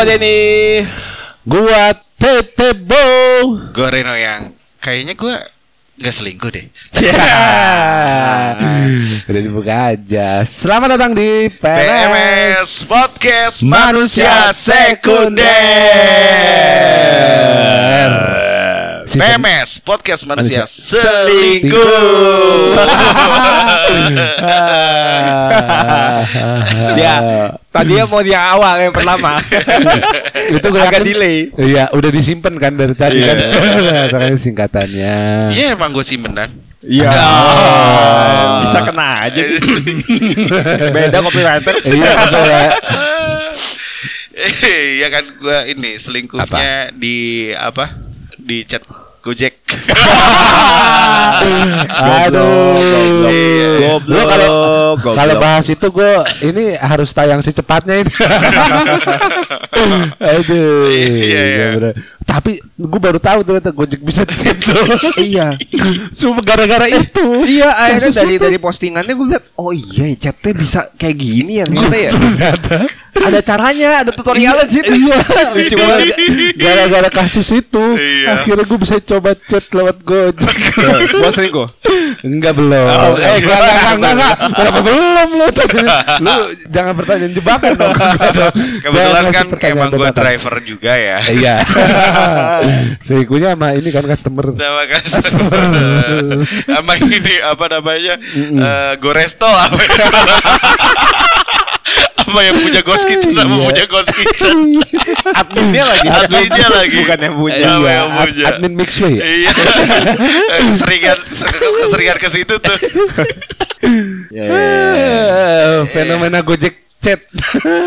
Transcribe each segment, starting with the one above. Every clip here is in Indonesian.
Gua Denny. Gua Tetebo. Gue Reno yang kayaknya gue gak selingkuh deh. Ya. Udah dibuka aja. Selamat datang di PMS. PMS Podcast Manusia Sekunder. Season- PMS Podcast Manusia Manusia Selingkuh. Dia tadinya mau yang awal yang pertama. itu gue Agak delay. Iya, udah disimpan kan dari tadi Iya. kan. Makanya singkatannya. Iya emang gue simpenan. Iya. Oh. Bisa kena aja. Beda copywriter. Iya, betul ya. Iya kan gue ini selingkuhnya di apa? Di chat Gojek. Aduh. Iya. Goblok. Lu kalau kalau bahas itu gue ini harus tayang secepatnya ini. Aduh. Iya, iya. Tapi gue baru tahu ternyata Gojek bisa chat tuh. Iya. Cuma gara-gara itu. Iya, akhirnya Kasus dari itu. dari postingannya gue lihat, oh iya, chatnya bisa kayak gini ya ternyata ya. Ternyata. ada caranya, ada tutorialnya di situ. Iya. Lucu Cuma banget. gara-gara kasus itu Iya. akhirnya gue bisa coba chat lewat Gojek. Gua selingkuh. Enggak belum. Oh, eh, enggak, enggak, enggak, enggak, enggak. Kenapa belum lu? lu jangan pertanyaan jebakan dong. Kebetulan kan emang gue driver juga ya. Iya. Selingkuhnya sama ini kan customer. Nama customer Sama ini apa namanya Eh, Goresto apa ya? Apa yang punya Ghost Kitchen Apa Iya. punya Ghost Kitchen Adminnya lagi. Adminnya lagi Bukan yang punya. Apa Iya, yang ad- punya admin mixway ya? Iya Keseringan Keseringan ke situ tuh Ya, ya, ya. Eh, Fenomena Gojek chat.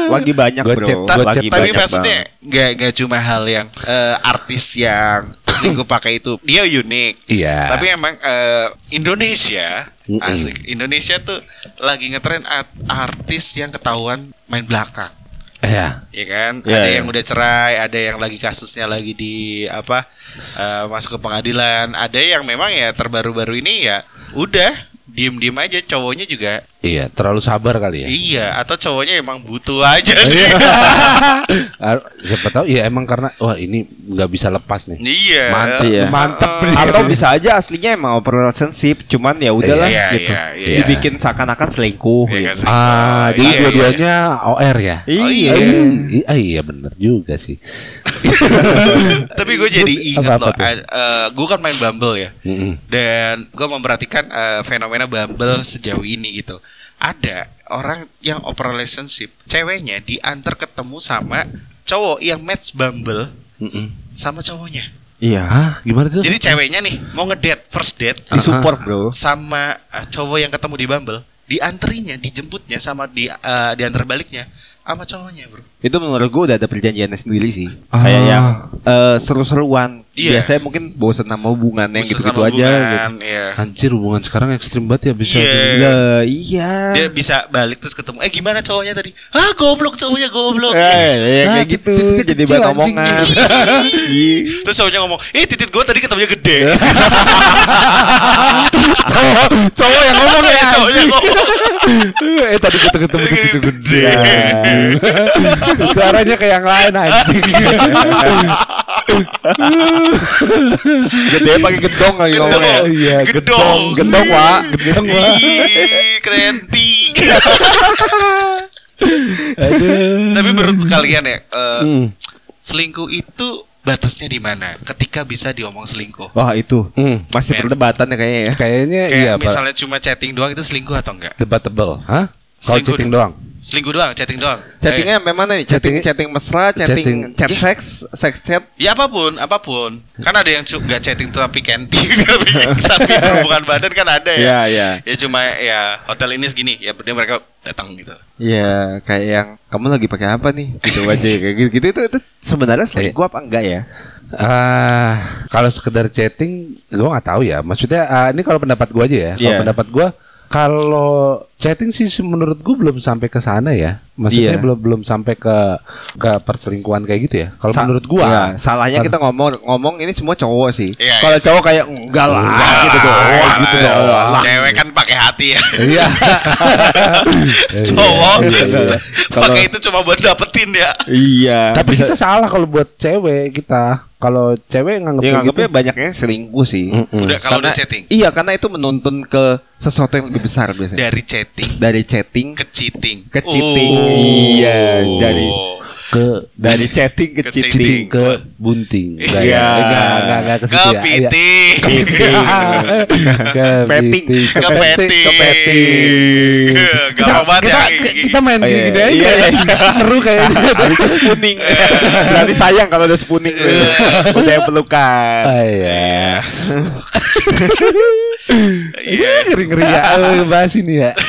Lagi banyak bro. Ta- Lagi Tapi banyak maksudnya nggak nggak cuma hal yang eh, artis yang selingkuh pakai itu dia unik. Iya. Tapi emang eh, Indonesia asik Indonesia tuh lagi ngetren art- artis yang ketahuan main belakang. Iya. Ya kan, Iya, ada iya. yang udah cerai, ada yang lagi kasusnya lagi di apa eh, masuk ke pengadilan, ada yang memang ya terbaru-baru ini ya udah diem-diem aja cowoknya juga Iya, terlalu sabar kali ya. iya atau cowoknya emang butuh aja Iya. Siapa tahu ya emang karena wah ini nggak bisa lepas nih. Iya. Mantap, Iya. mantap. Atau bisa aja aslinya emang open relationship, cuman ya udahlah Iya, gitu. iya, iya. Dibikin seakan-akan selingkuh Iya, gitu. kan, Ah, Iya, jadi iya. dua-duanya OR ya? Iya. Oh, iya. Iya, ah, iya bener juga sih. Tapi gue jadi ingat loh, tuh? gue kan main Bumble ya. Mm-mm. Dan gue memperhatikan eh, fenomena Bumble sejauh ini gitu. Ada orang yang open relationship, ceweknya diantar ketemu sama cowok yang match Bumble Mm-mm. sama cowoknya. Iya. Ah, gimana tuh? Jadi ceweknya nih mau ngedate first date Disupport bro. sama eh, cowok yang ketemu di Bumble, dianterinya, dijemputnya sama di eh, diantar baliknya sama cowoknya, Bro. Itu menurut gue udah ada perjanjiannya sendiri sih. Ah. Kayak yang eh, seru-seruan. Iya. Biasanya mungkin bosan sama hubungannya Khusus gitu-gitu aja. Gitu. hubungan, iya. Anjir hubungan sekarang ekstrim banget ya bisa. Iya. Ya, iya. Dia bisa balik terus ketemu. Eh gimana cowoknya tadi? Ah goblok cowoknya goblok. Eh, ya, Nah, kayak gitu titik-titik jadi bahan omongan. Iya. Terus cowoknya ngomong, eh titit gue tadi ketemunya gede. cowok, cowok yang ngomong ya. cowoknya ngomong. eh tadi kita ketemu gitu gede. Suaranya kayak yang lain anjing. Gede pakai gedong lagi ngomongnya. Iya, Gedong. Gedong, Wak. Gedong, Wak. Ih, krenti. Tapi menurut kalian ya, eh, Hmm. selingkuh itu batasnya di mana? Ketika bisa diomong selingkuh. Wah, itu Hmm. masih perdebatan ya kayaknya ya. Kayaknya Kayak iya, Pak. misalnya cuma chatting doang itu selingkuh atau enggak? Debatable, hah? Kalau Selingkuh. chatting doang. Selingkuh doang, chatting doang. Chattingnya memang nih? Chatting, Chatting- chatting mesra, chatting, Chatting- chat seks, seks chat. Ya apa pun, apa pun. Kan ada yang nggak chatting tuh tapi cantik, tapi, tapi hubungan badan kan ada ya. Iya, iya. Ya cuma ya hotel ini segini, ya dia mereka datang gitu. Iya, kayak yang kamu lagi pakai apa nih? Gitu aja kayak gitu, gitu itu, itu sebenarnya selingkuh apa enggak ya? Ah, kalau sekedar chatting, gua nggak tahu ya. Maksudnya, ah, ini kalau pendapat gua aja ya. Kalau Iya. pendapat gua, kalau chatting sih menurut gua belum sampai ke sana ya. Maksudnya Iya. belum belum sampai ke ke perselingkuhan kayak gitu ya. Kalau Sa- menurut gua, Iya, salahnya kita ngomong ngomong ini semua cowok sih. Iya, Kalau iya. cowok kayak enggak lah Enggak gitu doang, gitu lah. doang. Cewek kan pakai hati ya. Iya. Cowok Iya, iya. pakai itu cuma buat dapetin ya. Iya. Tapi kita salah kalau buat cewek kita. Kalau cewek nganggep Ya kayak nganggapnya gitu. banyaknya selingkuh sih. Mm-mm. Udah kalau udah chatting. Iya, karena itu menuntun ke sesuatu yang lebih besar biasanya. Dari chatting Dari chatting ke cheating. ke cheating. Oh. Iya, dari ke dari chatting ke Ke cheating. ke bunting. Iya. ya. enggak, enggak, enggak ke Ke situ ya. Iya. piting. Ke Petting. piting, Ke petting. Ke banget kita, ya. kita main Oh, iya, gini-gini iya, aja. iya, iya. Seru kayaknya. Habis itu spooning. Berarti sayang kalau udah spooning. udah yang pelukan. Oh, iya. Iya. Ngeri-ngeri ya eh, bahas ini ya.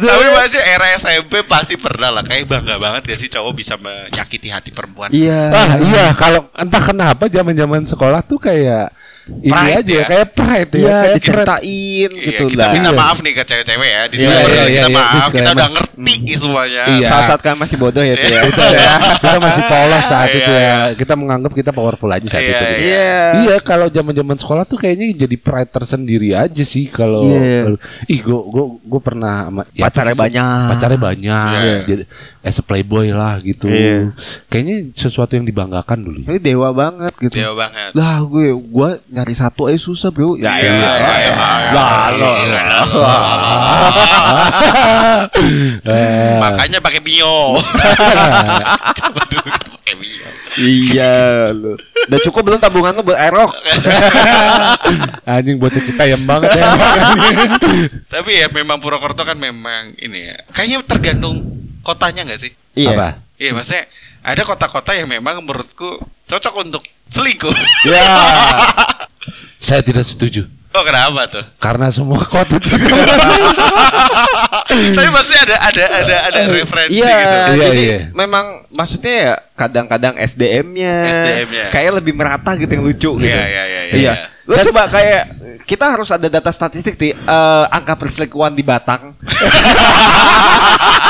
Tapi masih era SMP pasti pernah lah Kayak bangga banget ya sih cowok bisa menyakiti hati perempuan Iya. Ah iya kalau entah kenapa zaman-zaman sekolah tuh kayak ini Pride aja ya? kayak pride ya, Iya, kayak pride. diceritain Iya, gitu kita lah. minta Iya. maaf nih ke cewek-cewek ya Di Iya, sini iya, kita iya, maaf Kita udah ngerti semuanya Iya. Saat-saat kan masih bodoh ya tuh ya. Iya. kita masih polos saat Iya, itu iya. ya. Kita menganggap kita powerful aja saat Iya, itu. gitu. Iya. Iya, kalau zaman-zaman sekolah tuh kayaknya jadi pride tersendiri aja sih kalau Iya. ih gua gua gua pernah ya, Pacarnya banyak. Pacarnya banyak. Iya. Jadi as a playboy lah gitu. Iya. Kayaknya sesuatu yang dibanggakan dulu. Ini dewa banget gitu. Dewa banget Lah gue gue nyari satu aja susah bro. Ya Iya, iya. iya, iya. Lah lo. Eh, Makanya pakai Mio Coba dulu pakai Mio Iya lo. Udah cukup belum tabungan lo buat aerok? anjing buat cerita yang banget ya. Tapi ya memang Purwokerto kan memang ini ya Kayaknya tergantung kotanya nggak sih? Iya. Apa? Iya maksudnya ada kota-kota yang memang menurutku cocok untuk selingkuh. Ya. Saya tidak setuju. oh kenapa tuh? Karena semua kota itu Tapi pasti ada ada ada ada referensi Iya, gitu. Iya, jadi iya. memang maksudnya ya kadang-kadang SDM-nya, SDM-nya. kayak lebih merata gitu yang lucu gitu. Iya, iya, iya, iya, Iya. iya. Lo coba kayak kita harus ada data statistik di eh, angka perselingkuhan di Batang.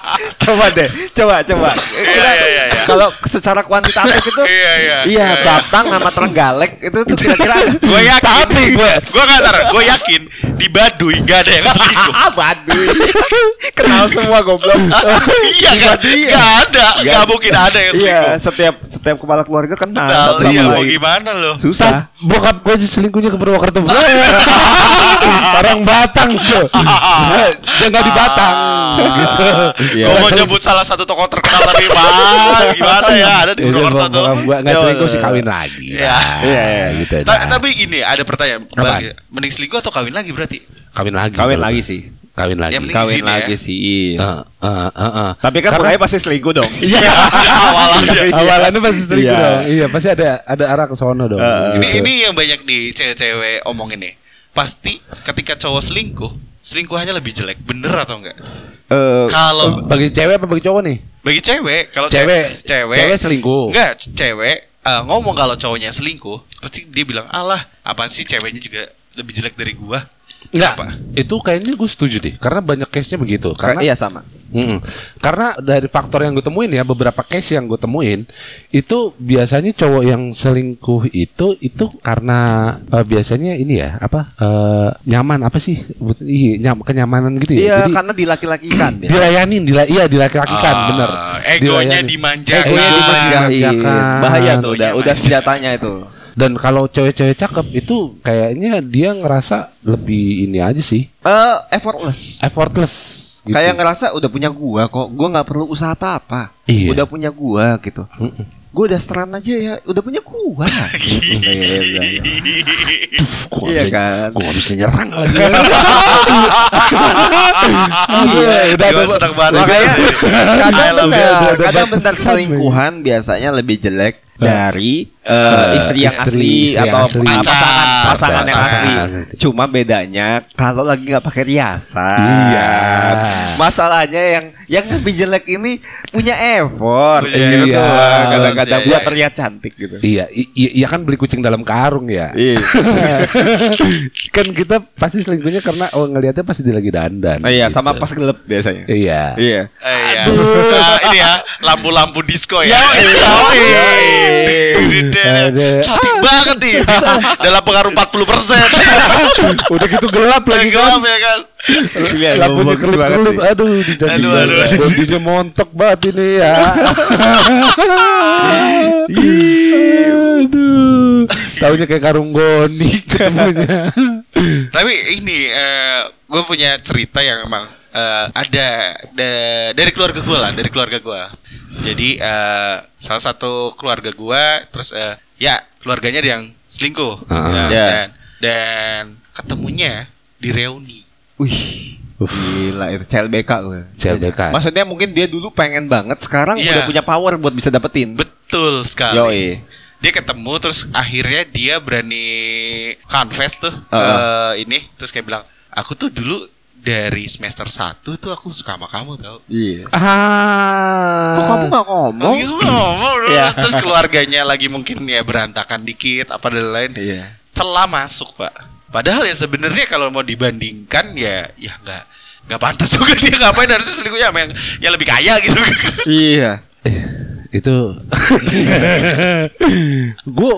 coba deh, coba coba. Kita- iya, iya, iya. Kalau secara kuantitatif itu Iya, iya, Iya, iya, iya. Batang sama Trenggalek itu tuh kira-kira Gue yakin, gue gue nggak taruh, gue yakin di Baduy nggak ada yang selingkuh. Ah, Baduy. Kenal semua goblok. iya kan? Baduy. Nggak ada, Nggak nggak mungkin ada yang Iya, selingkuh. setiap setiap kepala keluarga kenal. Nah, sama iya mau gimana lo? Susah. bokap gue selingkuhnya ke Purwokerto. Orang Batang tuh. Dia nggak di Batang gitu. Iya. Gue mau nyebut salah satu tokoh terkenal tapi mah gimana ya ada di Purwokerto tuh. gua nggak selingkuh sih kawin lagi. Iya. Iya, gitu. Tapi ini ada pertanyaan. Bagi- Mending selingkuh atau kawin lagi berarti? kawin lagi. Kawin lagi sih. Kawin lagi. Yang penting Kawin sini ya. lagi sih. iya. Heeh, heeh, heeh. Tapi kan Karena- pasti selingkuh dong. Iya. Awalannya. Awalannya pasti selingkuh Iya. dong. Iya, pasti ada ada arah ke sono dong. Ini gitu. ini yang banyak di cewek-cewek omongin nih. Pasti ketika cowok selingkuh, selingkuhannya lebih jelek. Bener atau enggak? Eh, Kalau bagi cewek apa bagi cowok nih? bagi cewek, kalau Cewek, cewek, cewek selingkuh. Enggak, cewek eh, ngomong kalau cowoknya selingkuh, pasti dia bilang, "Alah, apaan sih ceweknya juga lebih jelek dari gua?" Enggak, Apa? itu kayaknya gue setuju deh, karena banyak case-nya begitu. Karena iya sama. Mm-mm. Karena dari faktor yang gue temuin ya beberapa case yang gue temuin itu biasanya cowok yang selingkuh itu itu karena eh, biasanya ini ya apa eh, nyaman apa sih iya, nyam, kenyamanan gitu ya. Iya, Jadi karena dilaki-lakikan ya. dilayanin, dila, iya dilaki-lakikan Ah, bener. egonya dimanjakan. Egonya dimanjakan. dimanjain. Bahaya tuh, udah udah senjatanya itu. Dan kalau cewek-cewek cakep itu kayaknya dia ngerasa lebih ini aja sih, Eh, effortless. effortless. Gitu. Kayak ngerasa udah punya gua kok, gua nggak perlu usaha apa-apa. Iya. Udah punya gua gitu. Mm-mm. Gua udah seteran aja ya, udah punya gua. Gitu, bilang. Gua Iya bisa- kan? Gua gak bisa nyerang lagi. Iya, udah Gua ada- senang banget. Makanya kadang. Udah kadang benar selingkuhan biasanya lebih jelek dari eh, Eh, istri yang istri, asli istri yang atau asli. pasangan Pacar, pasangan yang pasangan. asli. Cuma bedanya kalau lagi nggak pakai riasan. Iya. Masalahnya yang yang lebih jelek ini punya effort Punya gitu Iya. Kadang-kadang Iya, buat iya. terlihat cantik gitu. Iya, i- i- iya kan beli kucing dalam karung ya. Iya. kan kita pasti selingkuhnya karena oh ngelihatnya pasti dia lagi dandan. Oh, iya, sama gitu. pas gelap biasanya. Iya. Iya. Eh, iya. Nah, ini ya lampu-lampu disco ya. Yoi, yoi. Cantik banget nih. Dalam pengaruh 40 persen. Udah gitu gelap lagi kan. Gelap ya kan. Lihat, Lampunya kelip-kelip. Aduh Aduh, aduh, aduh. Bodinya montok banget ini ya Aduh Taunya kayak karung goni ketemunya Tapi ini gue punya cerita yang emang eh, ada da- dari keluarga gue lah, dari keluarga gue. Jadi eh, salah satu keluarga gue, terus eh, ya keluarganya ada yang selingkuh, Ah. Ya, Ya. dan dan ketemunya di reuni. Wih. Gila itu CLBK gue. CLBK. Maksudnya mungkin dia dulu pengen banget sekarang Iya. udah punya power buat bisa dapetin. Betul sekali. Yoi. Dia ketemu terus akhirnya dia berani confess tuh Ah. eh, ini terus kayak bilang, aku tuh dulu dari semester 1 tuh aku suka sama kamu tau. Iya. Ah Kok kamu gak ngomong? Oh, iya, ngomong terus. Iya. Terus keluarganya lagi mungkin ya berantakan dikit apa dan lain. Iya. Celah masuk, Pak. Padahal ya sebenarnya kalau mau dibandingkan ya ya nggak nggak pantas juga dia ngapain harusnya selingkuhnya sama yang, yang lebih kaya gitu. Iya. Itu gue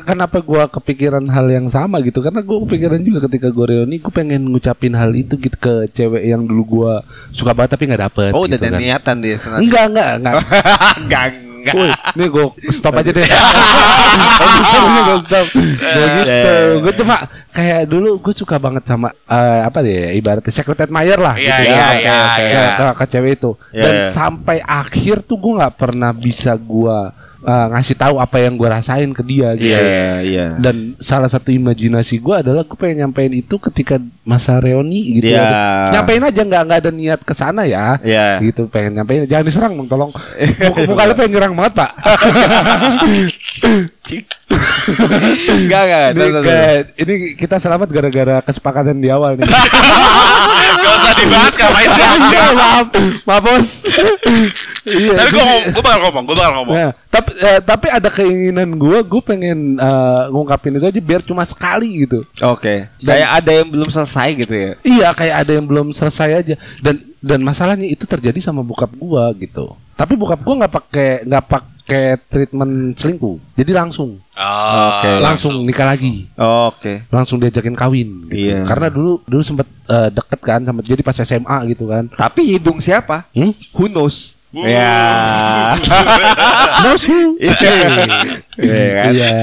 kenapa gue kepikiran hal yang sama gitu karena gue kepikiran juga ketika gue reuni gue pengen ngucapin hal itu gitu ke cewek yang dulu gue suka banget tapi nggak dapet Oh, udah gitu ada kan. niatan dia sebenarnya. enggak enggak enggak Enggak, enggak. Woi, ini gue stop aja deh. Gue stop. Gue gitu. Gue cuma kayak dulu gue suka banget sama eh, apa deh ibaratnya secret admirer lah Iya, gitu iya, ya. iya, Ke- iya. ke, cewek itu. Iya, Dan iya. sampai akhir tuh gue nggak pernah bisa gue eh, ngasih tahu apa yang gue rasain ke dia gitu. Iya, iya. Dan salah satu imajinasi gue adalah gue pengen nyampein itu ketika masa reuni gitu Iya. ya. Nyampein aja nggak nggak ada niat ke sana ya. Iya. Gitu pengen nyampein jangan diserang dong tolong. Muka, muka lu pengen nyerang banget, Pak. Enggak, enggak. ini, kayak- ini kita selamat gara-gara kesepakatan di awal nih. Gak usah dibahas ngapain sih Iya, maaf, maaf bos. Iya, Tapi gue gue bakal ngomong, gue bakal ngomong. Tapi eh, tapi ada keinginan gue, gue pengen eh, ngungkapin itu aja biar cuma sekali gitu. Oke. Dan- Kayak ada yang belum selesai gitu ya. Iya, kayak ada yang belum selesai aja. Dan dan masalahnya itu terjadi sama bokap gua gitu. Tapi bokap gua nggak pakai nggak pakai treatment selingkuh. Jadi langsung, Oh, Oke, langsung, nikah lagi. Oke. Langsung diajakin kawin gitu. Iya. Karena dulu dulu sempet eh, deket kan sama jadi pas SMA gitu kan. Tapi hidung siapa? Hmm? Who knows? Ya. Knows who? Iya. Iya kan? Iya.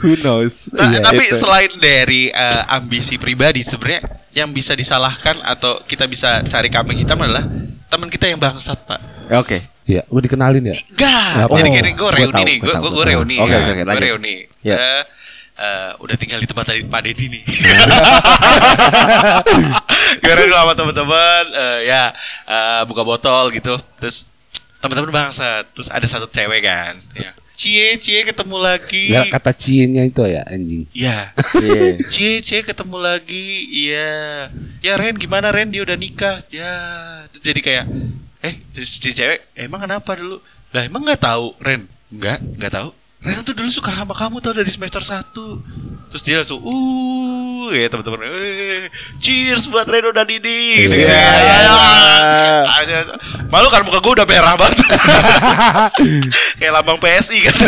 Who knows? Nah, Iya, tapi itu. selain dari eh, ambisi pribadi sebenarnya yang bisa disalahkan atau kita bisa cari kambing hitam adalah teman kita yang bangsat, Pak. Oke. Iya, gue dikenalin ya. Enggak. Oh, Jadi gini gue reuni nih, gue gue reuni. Oke, ya. oke, oke, Gue reuni. Ya. Eh, eh, udah tinggal di tempat tadi Pak Dedi nih. reuni sama teman-teman, eh, ya eh, buka botol gitu. Terus teman-teman bangsat. Terus ada satu cewek kan. Ya. Cie, cie ketemu lagi. Nggak kata ciennya itu ya anjing. Ya. Iya. Cie, cie ketemu lagi. Iya. Ya Ren gimana Ren dia udah nikah. Ya. Terus jadi kayak eh si, si cewek emang kenapa dulu? Lah emang nggak tahu Ren? Enggak, nggak tahu. Ren tuh dulu suka sama kamu tau dari semester 1 Terus dia langsung uh ya teman-teman eh, cheers buat Reno dan Didi gitu Iya, kan. iya, Ya, iya. Malu kan muka gue udah merah banget Kayak lambang PSI kan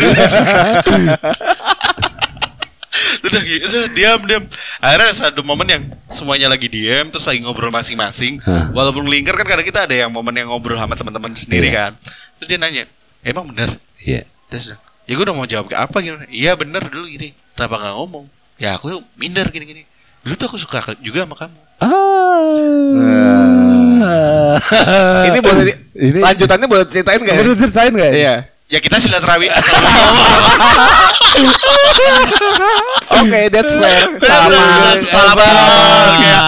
Udah gitu, diam diam. Akhirnya ada satu momen yang semuanya lagi diam, terus lagi ngobrol masing-masing. Hah. Walaupun lingkar kan kadang kita ada yang momen yang ngobrol sama teman-teman sendiri Iya. kan. Terus dia nanya, emang bener? Iya. Terus ya gue udah mau jawab ke apa gitu. Iya bener dulu gini. Kenapa nggak ngomong? Ya aku minder gini-gini. Dulu tuh aku suka juga sama kamu. Ah. Ini boleh di, Ini lanjutannya boleh ceritain nggak? ya? Boleh ceritain nggak? Iya. Ya kita silaturahmi. Oke, that's fair. Salaman, Salaman. Kayak,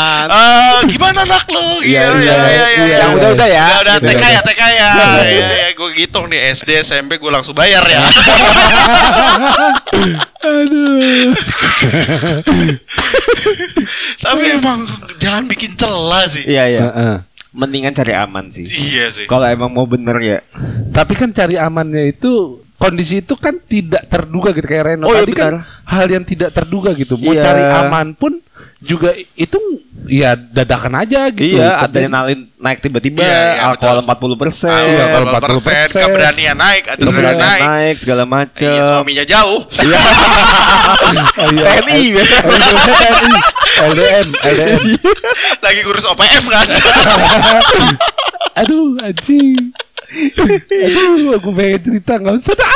salaman. "Eh, gimana anak lu? Iya, Iya, iya, iya, iya, iya. Yang udah-udah ya. Udah, udah, Udah, TK ya, udah. TK ya. Iya, iya, gue ngitung nih SD, SMP gue langsung bayar ya. Aduh. Tapi emang jangan bikin celah sih. Iya, iya. Heeh. Mendingan cari aman sih. Iya sih. Kalau emang mau bener ya. Tapi kan cari amannya itu kondisi itu kan tidak terduga gitu kayak Reno Oh, iya, tadi kan benar. hal yang tidak terduga gitu. Mau Iya. cari aman pun juga itu ya dadakan aja gitu. Iya, adrenalin naik tiba-tiba, Iya, iya, alkohol betul. 40 persen, Iya, kalau 40%, 40%, keberanian naik, adrenalin keberanian naik. naik, segala Iya, macem. suaminya jauh. Iya. TNI, LDM, LDM. Lagi ngurus OPM kan. Aduh, anjing. Aduh, aku pengen cerita nggak usah dah.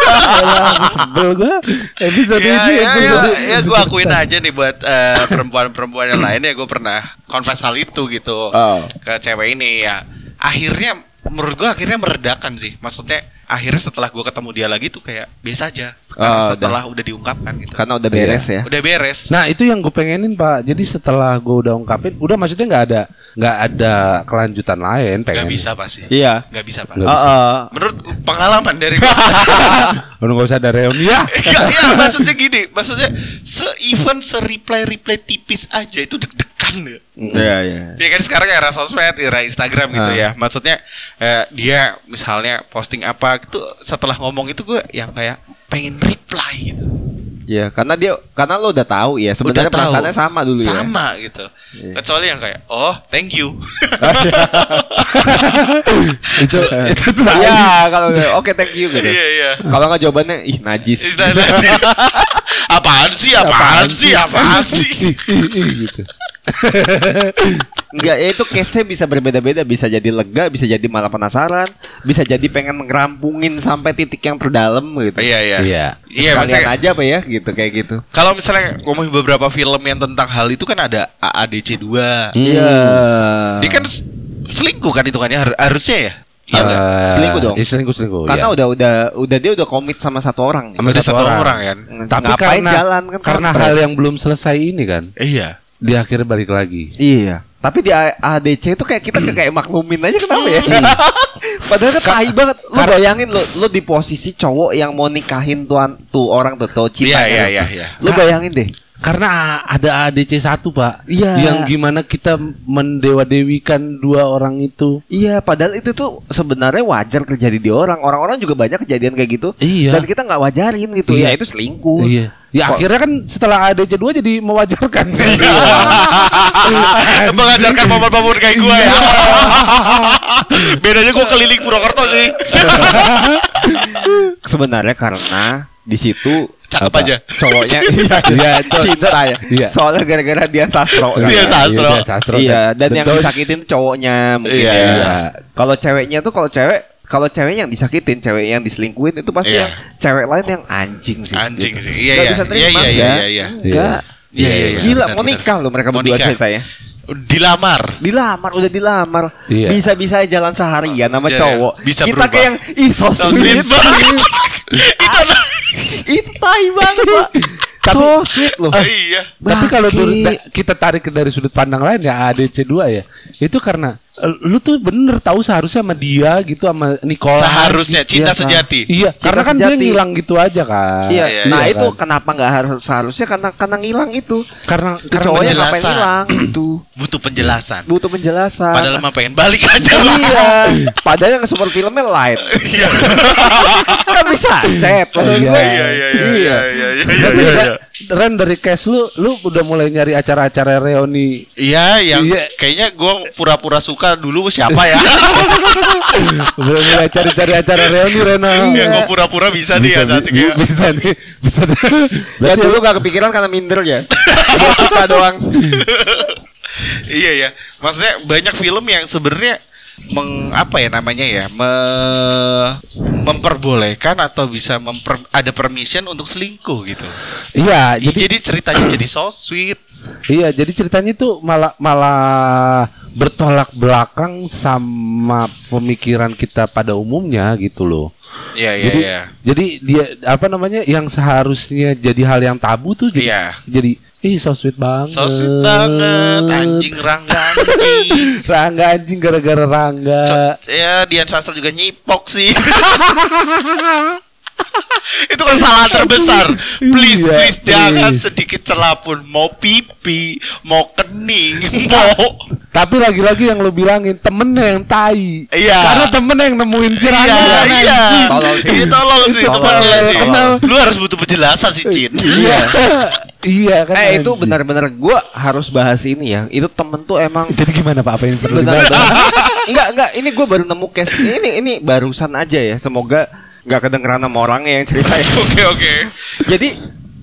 Aku sebel gua. Episode ya, ini ya, ya, ya gue akuin aja nih buat eh, perempuan-perempuan yang lain ya gue pernah confess hal itu gitu Oh. ke cewek ini ya. Akhirnya menurut gue akhirnya meredakan sih. Maksudnya akhirnya setelah gue ketemu dia lagi tuh kayak biasa aja. Sekarang Oh, setelah udah diungkapkan gitu. Karena udah beres ya. Udah beres. Nah itu yang gue pengenin pak. Jadi setelah gue udah ungkapin, udah maksudnya nggak ada nggak ada kelanjutan lain. Gak Pengen. bisa pasti. Iya. Gak bisa pak. Nggak Oh, bisa. oh. Menurut pengalaman dari gue. Udah nggak usah ada reuni ya. Iya, iya, maksudnya gini, maksudnya se event se reply reply tipis aja itu deg-degan ya. Iya, iya. Ya kan sekarang era sosmed, era Instagram gitu Ah. ya. Maksudnya eh, dia misalnya posting apa gitu setelah ngomong itu gue yang kayak pengen reply gitu. Iya, karena dia karena lo udah tahu ya sebenarnya perasaannya sama dulu ya. Sama gitu. Iya. Kecuali yang kayak oh, thank you. itu itu tuh Iya, kalau oke thank you gitu. Iya, iya. Kalau nggak jawabannya ih najis. Nah, nah, sih. apaan sih? Apaan sih? Apaan sih? Ih, ih, ih, gitu. Enggak, ya itu case-nya bisa berbeda-beda, bisa jadi lega, bisa jadi malah penasaran, bisa jadi pengen ngerampungin sampai titik yang terdalam gitu. Iya, iya. Iya. Iya, maksudnya aja apa ya gitu kayak gitu. kalau misalnya ngomongin beberapa film yang tentang hal itu kan ada AADC 2. Hmm. Iya. Dia kan selingkuh kan hitungannya har- harusnya ya? Iya nggak? Eh, Selingkuh dong. iya, selingkuh selingkuh. Karena iya. udah udah udah dia udah komit sama satu orang. Sama Ada satu orang kan? Tapi Ngapain karena jalan kan karena hal yang belum selesai ini kan, Iya. Dia akhirnya balik lagi. Iya. Tapi di ADC itu kayak kita kayak maklumin aja kenapa ya? Padahal kan tai banget. Lu bayangin lu lu di posisi cowok yang mau nikahin tuan tuh orang tuh tuh cinta. Iya, iya, iya, iya. Lu bayangin deh. Karena ada ADC satu pak, Iya. yang gimana kita mendewa-dewikan dua orang itu. Iya, padahal itu tuh sebenarnya wajar terjadi di orang. Orang-orang juga banyak kejadian kayak gitu. Iya. Dan kita nggak wajarin gitu. Iya. Ya itu selingkuh. Iya. Ya Kok- akhirnya kan setelah ADC 2 jadi mewajarkan. Mengajarkan paman-paman kayak gue ya. Bedanya gue keliling Purwokerto sih. Sebenarnya karena di situ Cakep apa, aja. Cowoknya iya, Iya, cinta ya. Iya. Soalnya gara-gara dia sastro. kan. Dia sastro. Iya, sastro. Iya, dan yang cowok- disakitin tuh cowoknya mungkin Iya. ya. Iya. Kalau ceweknya tuh kalau cewek kalau cewek yang disakitin, cewek yang diselingkuhin itu pasti Iya. yang cewek lain yang anjing sih. Anjing gitu. sih. Iya, Nggak iya. bisa terima, Iya, iya, iya, enggak. iya, iya. Enggak. Iya, iya, iya. Gila, Benar, mau nikah loh mereka Mau berdua nikah. ceritanya. Dilamar. Dilamar, udah dilamar. Iya. Bisa-bisa jalan seharian sama Iya, cowok. bisa Kita berubah. kayak yang ih so So sweet. Itu Itu tai banget, Pak. So sweet loh. iya. Tapi kalau kita tarik dari sudut pandang lain ya ADC 2 ya. Itu karena lu tuh bener tahu seharusnya sama dia gitu sama Nicole. Seharusnya cinta Iya, Kak. sejati. Iya, Cinta karena kan dia sejati. ngilang gitu aja kan. Iya, Iya, nah iya itu kan? kenapa nggak harus seharusnya karena karena ngilang itu. Karena Itu karena cowoknya ngapain penjelasan. hilang itu. Butuh penjelasan. Butuh penjelasan. Padahal mah pengen balik aja. iya. Padahal yang super filmnya light. Iya. kan bisa chat. Iya. Iya, iya, iya, iya, iya, iya, iya, Ren, iya. Ren dari case lu, lu udah mulai nyari acara-acara reuni. Iya, yang Iya. kayaknya gue pura-pura suka dulu siapa ya? Udah mulai cari-cari acara reuni Rena. Iya, gue pura-pura bisa nih ya Bisa, saat bi- ini. ya. bisa nih, bisa nih. Ya Berarti dulu gak kepikiran karena minder ya. Suka doang. Iya ya, maksudnya banyak film yang sebenarnya meng apa ya namanya ya me, memperbolehkan atau bisa memper, ada permission untuk selingkuh gitu. Iya, Jadi, jadi ceritanya jadi so sweet. iya, jadi ceritanya itu malah malah bertolak belakang sama pemikiran kita pada umumnya gitu loh. Iya iya jadi iya. jadi dia apa namanya yang seharusnya jadi hal yang tabu tuh jadi Iya. jadi ih so sweet banget. So sweet banget anjing rangga anjing. Rangga anjing gara-gara Rangga. Ya Dian Sastro juga nyipok sih. Itu kesalahan terbesar. Please, Iya, please jangan please. sedikit celah pun mau pipi, mau kening, mau Tapi lagi-lagi yang lu bilangin temennya yang tai. Iya. Karena temennya yang nemuin si Rangga. Iya, iya. Tolong sih. Iya, tolong sih Tolong. temennya sih. Tolong. Lu harus butuh penjelasan sih, Cin. Iya. Iya kan. Eh itu benar-benar gua harus bahas ini ya. Itu temen tuh emang Jadi gimana Pak? Apa yang perlu dibahas? enggak enggak ini gue baru nemu case ini ini barusan aja ya. Semoga nggak kedengeran sama orangnya yang ceritain. Oke oke. Jadi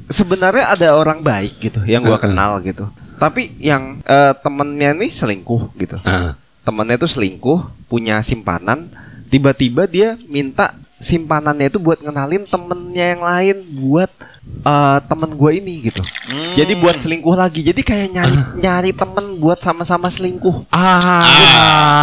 sebenarnya ada orang baik gitu yang gua Heeh. kenal gitu. Tapi yang eh, temennya nih selingkuh gitu. Ah. Temennya tuh selingkuh, punya simpanan, tiba-tiba dia minta simpanannya itu buat ngenalin temennya yang lain buat eh, temen gue ini gitu. Jadi buat selingkuh lagi. Jadi kayak nyari nyari temen buat sama-sama selingkuh. Ah.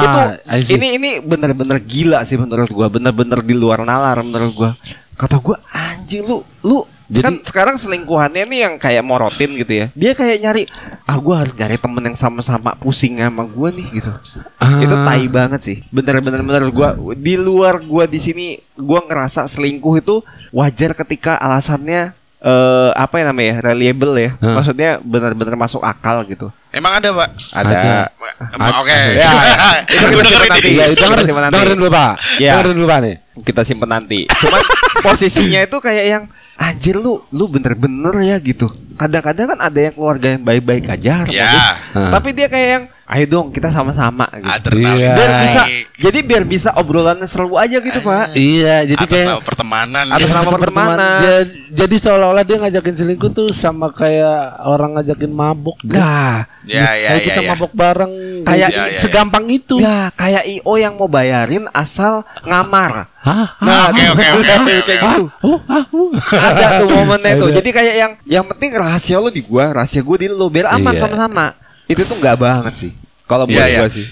itu I see. ini ini bener-bener gila sih menurut gua bener-bener di luar nalar menurut gua kata gua anjing lu lu Jadi- kan sekarang selingkuhannya nih yang kayak morotin gitu ya dia kayak nyari ah gua harus nyari temen yang sama-sama pusing sama gua nih gitu Ah. itu tai banget sih bener-bener bener gua di luar gua di sini gua ngerasa selingkuh itu wajar ketika alasannya eh apa ya namanya reliable ya Hah. maksudnya bener-bener masuk akal gitu Emang ada pak? ada, Emang Oke. Ya, itu Gue kita dengerin nanti. Iya, Itu kita nanti. dengerin dulu Pak. Iya. Dengerin dulu Pak nih. kita simpen nanti. Cuman posisinya itu kayak yang anjir lu lu bener-bener ya gitu. Kadang-kadang kan ada yang keluarga yang baik-baik aja harmonis. Ya. Tapi dia kayak yang ayo dong kita sama-sama gitu. Adrenalin Iya. Biar bisa jadi biar bisa obrolannya seru aja gitu, Pak. Iya, jadi Atas kayak nama pertemanan. Atas ya. nama pertemanan. Ja- Jadi seolah-olah dia ngajakin selingkuh tuh sama kayak orang ngajakin mabuk. gitu. Nah, Ya ya Kayak ya. kita ya. mabuk bareng Kayak gitu. iya, iya. segampang itu. ya kayak IO yang mau bayarin asal ngamar. Hah? Nah, oke, oke, oke, oke, kayak oke. gitu. Oh, ah, uh. ada tuh momennya tuh. Jadi kayak yang yang penting rahasia lu di gua, rahasia gua di lu biar aman Iya. sama-sama. Itu tuh nggak banget sih. Kalau buat Iya, iya. gua sih.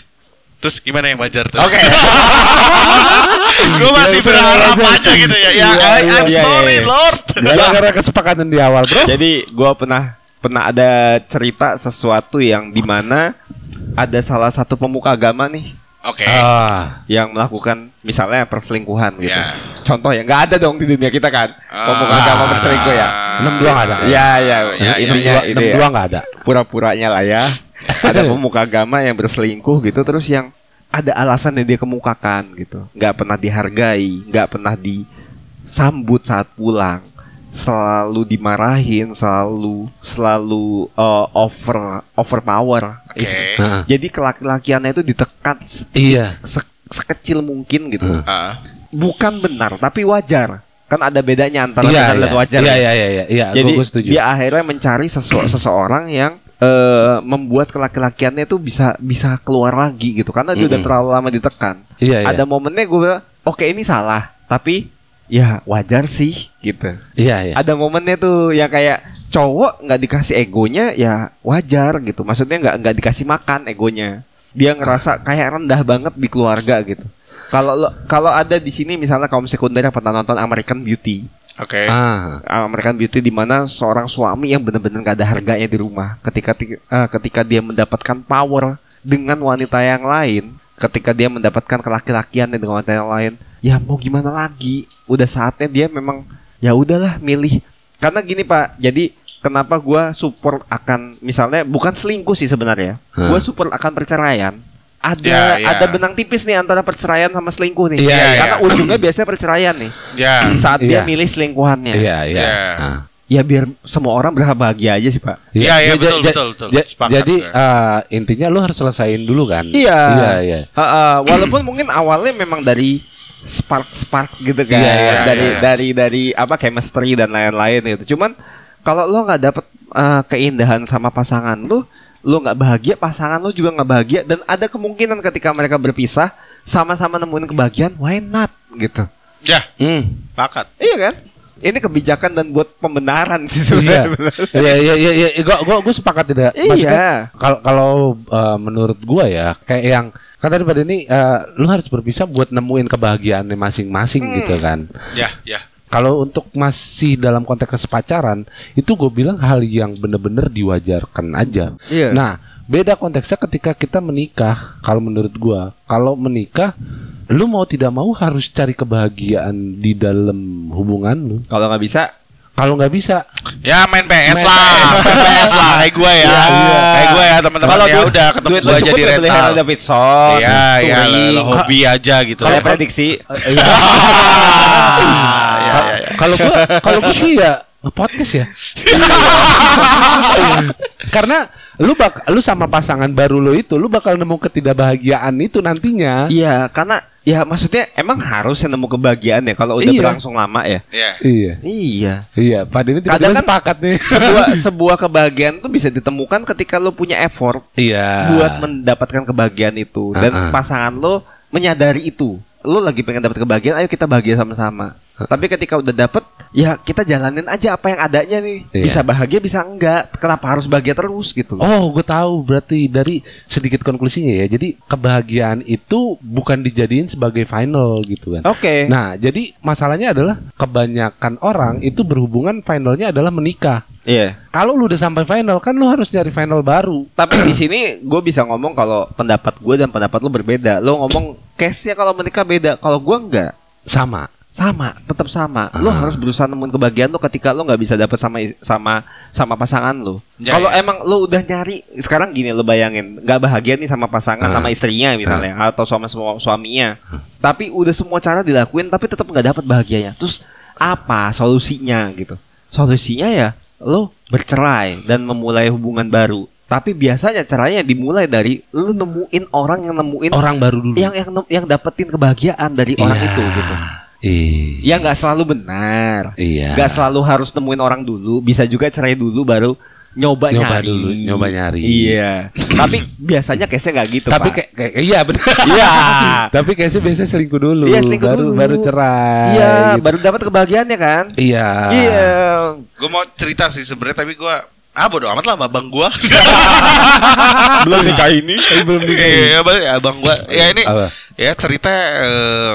Terus gimana yang wajar tuh? Oke. Gue masih berharap aja gitu ya. Ya, Iya, I- iya, I'm iya, sorry iya. Lord. Gara-gara kesepakatan di awal, Bro. Jadi gua pernah pernah ada cerita sesuatu yang di mana ada salah satu pemuka agama nih Oke. Ah. yang melakukan misalnya perselingkuhan gitu. Ya. Contoh ya nggak ada dong di dunia kita kan pemuka Ah. agama berselingkuh ya. Enam dua nggak ada. Ya ya, Ya, intinya Enam itu dua- enam ya. dua nggak ada. Pura-puranya lah ya. ada pemuka agama yang berselingkuh gitu terus yang ada alasan yang dia kemukakan gitu. Nggak pernah dihargai, nggak pernah disambut saat pulang. Selalu dimarahin, selalu selalu uh, over overpower. Oke. Nah, Jadi kelaki-lakiannya itu ditekan iya. se- sekecil mungkin gitu. Hmm. Ah. Bukan benar, tapi wajar. Kan ada bedanya antara Iya, benar dan iya. wajar. Iya, iya, iya, iya. Iya, Jadi gua- gua setuju. dia akhirnya mencari sesu- seseorang yang eh, membuat kelaki-lakiannya itu bisa bisa keluar lagi gitu karena dia udah Mm-mm. terlalu lama ditekan. Iya, iya. Ada momennya gue bilang, oke ini salah, tapi ya wajar sih gitu. Iya, iya. Ada momennya tuh yang kayak cowok nggak dikasih egonya ya wajar gitu. Maksudnya nggak nggak dikasih makan egonya. Dia ngerasa kayak rendah banget di keluarga gitu. Kalau lo- kalau ada di sini misalnya kaum sekunder yang pernah nonton American Beauty. Oke. Ah. American Beauty di mana seorang suami yang benar-benar gak ada harganya di rumah ketika ti- eh, ketika dia mendapatkan power dengan wanita yang lain ketika dia mendapatkan kelaki-lakian dengan wanita yang lain ya mau gimana lagi udah saatnya dia memang ya udahlah milih karena gini pak jadi kenapa gua support akan misalnya bukan selingkuh sih sebenarnya Hmm. gua support akan perceraian ada Ya, ya. ada benang tipis nih antara perceraian sama selingkuh nih Iya, iya. karena ujungnya biasanya perceraian nih Ya. saat dia Iya. milih selingkuhannya Iya, iya. Iya. Ah. Ya biar semua orang berbahagia aja sih pak. Iya, iya, Ja- betul, betul, betul. ja- Sepakat Jadi gue. eh, intinya lu harus selesaiin dulu kan. Iya. Iya, iya. walaupun mungkin awalnya memang dari spark spark gitu kan, Iya, iya, dari iya. dari dari apa chemistry dan lain-lain gitu. Cuman kalau lo nggak dapet eh, keindahan sama pasangan lo, lo nggak bahagia, pasangan lo juga nggak bahagia dan ada kemungkinan ketika mereka berpisah sama-sama nemuin kebahagiaan, why not gitu. Ya, Hmm. pakat. Iya kan? Ini kebijakan dan buat pembenaran sih Iya. sebenarnya. Iya, iya, iya, iya. Gua, gua, gua sepakat tidak. Iya. Kalau kalau eh, menurut gua ya kayak yang kan tadi pada ini eh, lu harus berpisah buat nemuin kebahagiaannya masing-masing Hmm. gitu kan. Ya, ya. Kalau untuk masih dalam konteks pacaran itu gue bilang hal yang bener-bener diwajarkan aja. Iya. Nah, beda konteksnya ketika kita menikah. Kalau menurut gua, kalau menikah, lu mau tidak mau harus cari kebahagiaan di dalam hubungan lu. Kalau nggak bisa, Kalau nggak bisa, Ya main PS Main lah, PS. main PS lah, kayak gue ya, Iya. kayak gue ya teman-teman ya duit- udah ketemu gue lo aja di ya rental. Davidson, Iya, iya, touring. lo hobi aja gitu. Prediksi. Iya, iya, iya. kalau gua kalau gua sih ya nge-podcast ya. Karena lu bak lu sama pasangan baru lu itu lu bakal nemu ketidakbahagiaan itu nantinya. Iya, karena ya maksudnya emang harus nemu kebahagiaan ya kalau udah Iya. berlangsung lama ya. Ya. Iya. Iya. Iya, Pak ini tiba-tiba Kadang kan- sepakat nih. sebuah sebuah kebahagiaan tuh bisa ditemukan ketika lo punya effort Iya. buat mendapatkan kebahagiaan itu dan Ah-ah. pasangan lo menyadari itu. Lo lagi pengen dapat kebahagiaan, ayo kita bahagia sama-sama. Tapi ketika udah dapet, ya kita jalanin aja apa yang adanya nih. Iya. Bisa bahagia, bisa enggak. Kenapa harus bahagia terus gitu? Oh, gue tahu berarti dari sedikit konklusinya ya. Jadi kebahagiaan itu bukan dijadiin sebagai final gitu kan. Oke. Nah, jadi masalahnya adalah kebanyakan orang itu berhubungan finalnya adalah menikah. Iya. Kalau lu udah sampai final kan lu harus nyari final baru. Tapi di sini gue bisa ngomong kalau pendapat gue dan pendapat lo berbeda. Lo ngomong case-nya kalau menikah beda. Kalau gue enggak. Sama. sama tetap sama lo Ah. harus berusaha nemuin kebahagiaan lo ketika lo nggak bisa dapet sama sama sama pasangan lo Ya, kalau ya. emang lo udah nyari sekarang gini lo bayangin nggak bahagia nih sama pasangan Ah. sama istrinya misalnya atau sama semua suaminya tapi udah semua cara dilakuin tapi tetap nggak dapet bahagianya terus apa solusinya gitu solusinya ya lo bercerai dan memulai hubungan baru tapi biasanya caranya dimulai dari lo nemuin orang yang nemuin Orang baru dulu. yang yang yang dapetin kebahagiaan dari orang Iya. itu gitu Iya. Ya nggak selalu benar. Iya. Nggak selalu harus nemuin orang dulu. Bisa juga cerai dulu baru nyoba, Nyoba nyari. dulu, nyoba nyari. Iya. Tapi biasanya case-nya nggak gitu, Tapi Pak. kayak, kayak iya benar. Iya. Tapi kayaknya biasanya selingkuh dulu. Iya, selingkuh baru, dulu. Baru cerai. Iya, gitu. baru dapat kebahagiaannya kan? Iya. Iya. Gue mau cerita sih sebenarnya tapi gue ah bodo amat lah abang gue. Belum nikah ini. belum nikah. Iya, abang, ya, abang gue. Ya ini Apa? ya cerita eh,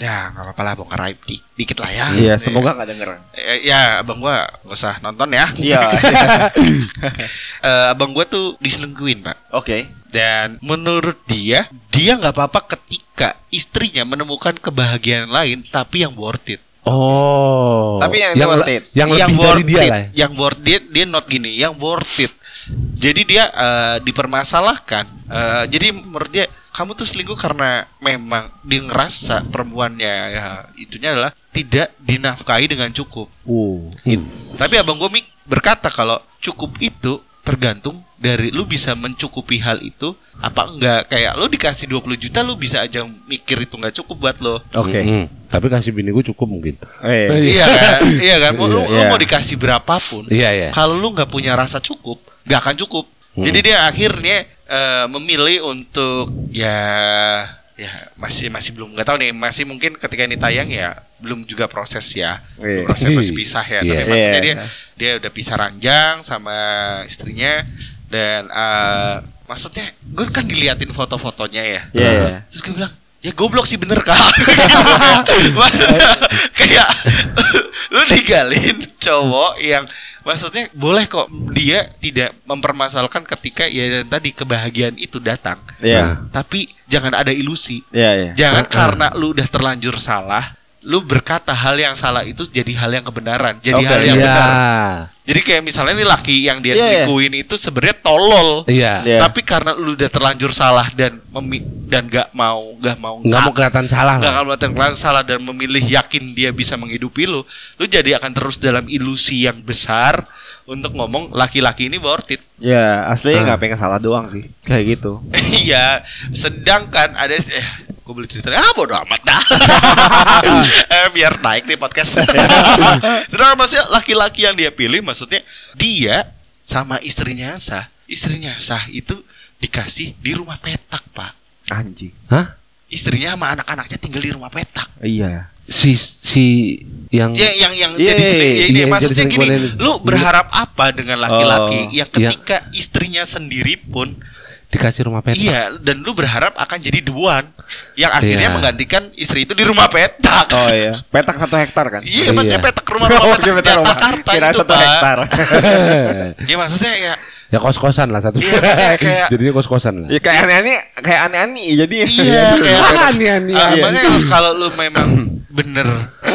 ya nggak apa-apa lah bongkar aib di- dikit lah ya. Iya, semoga nggak denger. Eh, ya abang gua nggak usah nonton ya. Iya. Eh, abang gua tuh diselingkuhin pak. Oke. Dan menurut dia, dia nggak apa-apa ketika istrinya menemukan kebahagiaan lain, tapi yang worth it. Oh. Tapi yang yang, worth it. yang lebih dari worth dia it, lah. ya. yang worth it, dia not gini, yang worth it. Jadi dia eh, dipermasalahkan. Eh, jadi menurut dia, kamu tuh selingkuh karena memang dia ngerasa perempuannya ya itunya adalah tidak dinafkahi dengan cukup. Uh. Hmm. Tapi abang gue Mik berkata kalau cukup itu tergantung dari lu bisa mencukupi hal itu apa enggak kayak lu dikasih 20 juta lu bisa aja mikir itu nggak cukup buat lo Oke. Mm-mm. Tapi kasih bini gue cukup mungkin. Eh. iya kan iya kan mau, lu, lu Iya. mau dikasih berapapun Iya ya. kalau lu nggak punya rasa cukup nggak akan cukup Hmm. jadi dia akhirnya eh, memilih untuk ya ya masih masih belum nggak tahu nih masih mungkin ketika ini tayang ya belum juga proses ya Iya. proses proses pisah ya tapi Iya. maksudnya Iya. dia dia udah pisah ranjang sama istrinya dan eh, maksudnya gue kan diliatin foto-fotonya ya Iya, iya. terus gue bilang ya goblok sih bener kak Maksudnya, kayak lu digalin cowok yang maksudnya boleh kok dia tidak mempermasalahkan ketika ya tadi kebahagiaan itu datang Iya. tapi jangan ada ilusi Iya, iya. jangan karena lu udah terlanjur salah lu berkata hal yang salah itu jadi hal yang kebenaran jadi Oke, hal yang Iya. benar jadi kayak misalnya nih laki yang dia Iya, iya. selingkuhin itu sebenarnya tolol Iya. Iya. tapi karena lu udah terlanjur salah dan memi dan gak mau gak mau Nggak mau kelihatan salah. nggak lah. akan melakukan kelas salah dan memilih yakin dia bisa menghidupi lu lu jadi akan terus dalam ilusi yang besar untuk ngomong laki-laki ini worth it Ya, aslinya Ah. nggak pengen salah doang sih. Kayak gitu. iya sedangkan ada eh gue boleh cerita ah bodo amat dah eh, biar naik nih podcast sedangkan maksudnya laki-laki yang dia pilih maksudnya dia sama istrinya sah istrinya sah itu dikasih di rumah petak pak Anjing. Hah? istrinya sama anak-anaknya tinggal di rumah petak Iya. Si si yang Ya yang yang Iya, jadi seling, ya ini iya, maksudnya gini, ini. lu berharap apa dengan laki-laki Oh, yang iya. ketika istrinya sendiri pun dikasih rumah petak. iya dan lu berharap akan jadi duan yang akhirnya Iya. menggantikan istri itu di rumah petak. Oh iya. Petak satu hektar kan? Iya, maksudnya Iya. petak rumah rumah petak di Jakarta Kira itu, satu Pak. hektar. Ya maksudnya ya ya kos-kosan lah satu. Iya, kayak- Jadinya kos-kosan lah. ya kayak aneh-aneh, kayak aneh-aneh jadi. iya kayak Aneh-aneh. Ah, Iya. maksudnya kalau lu memang bener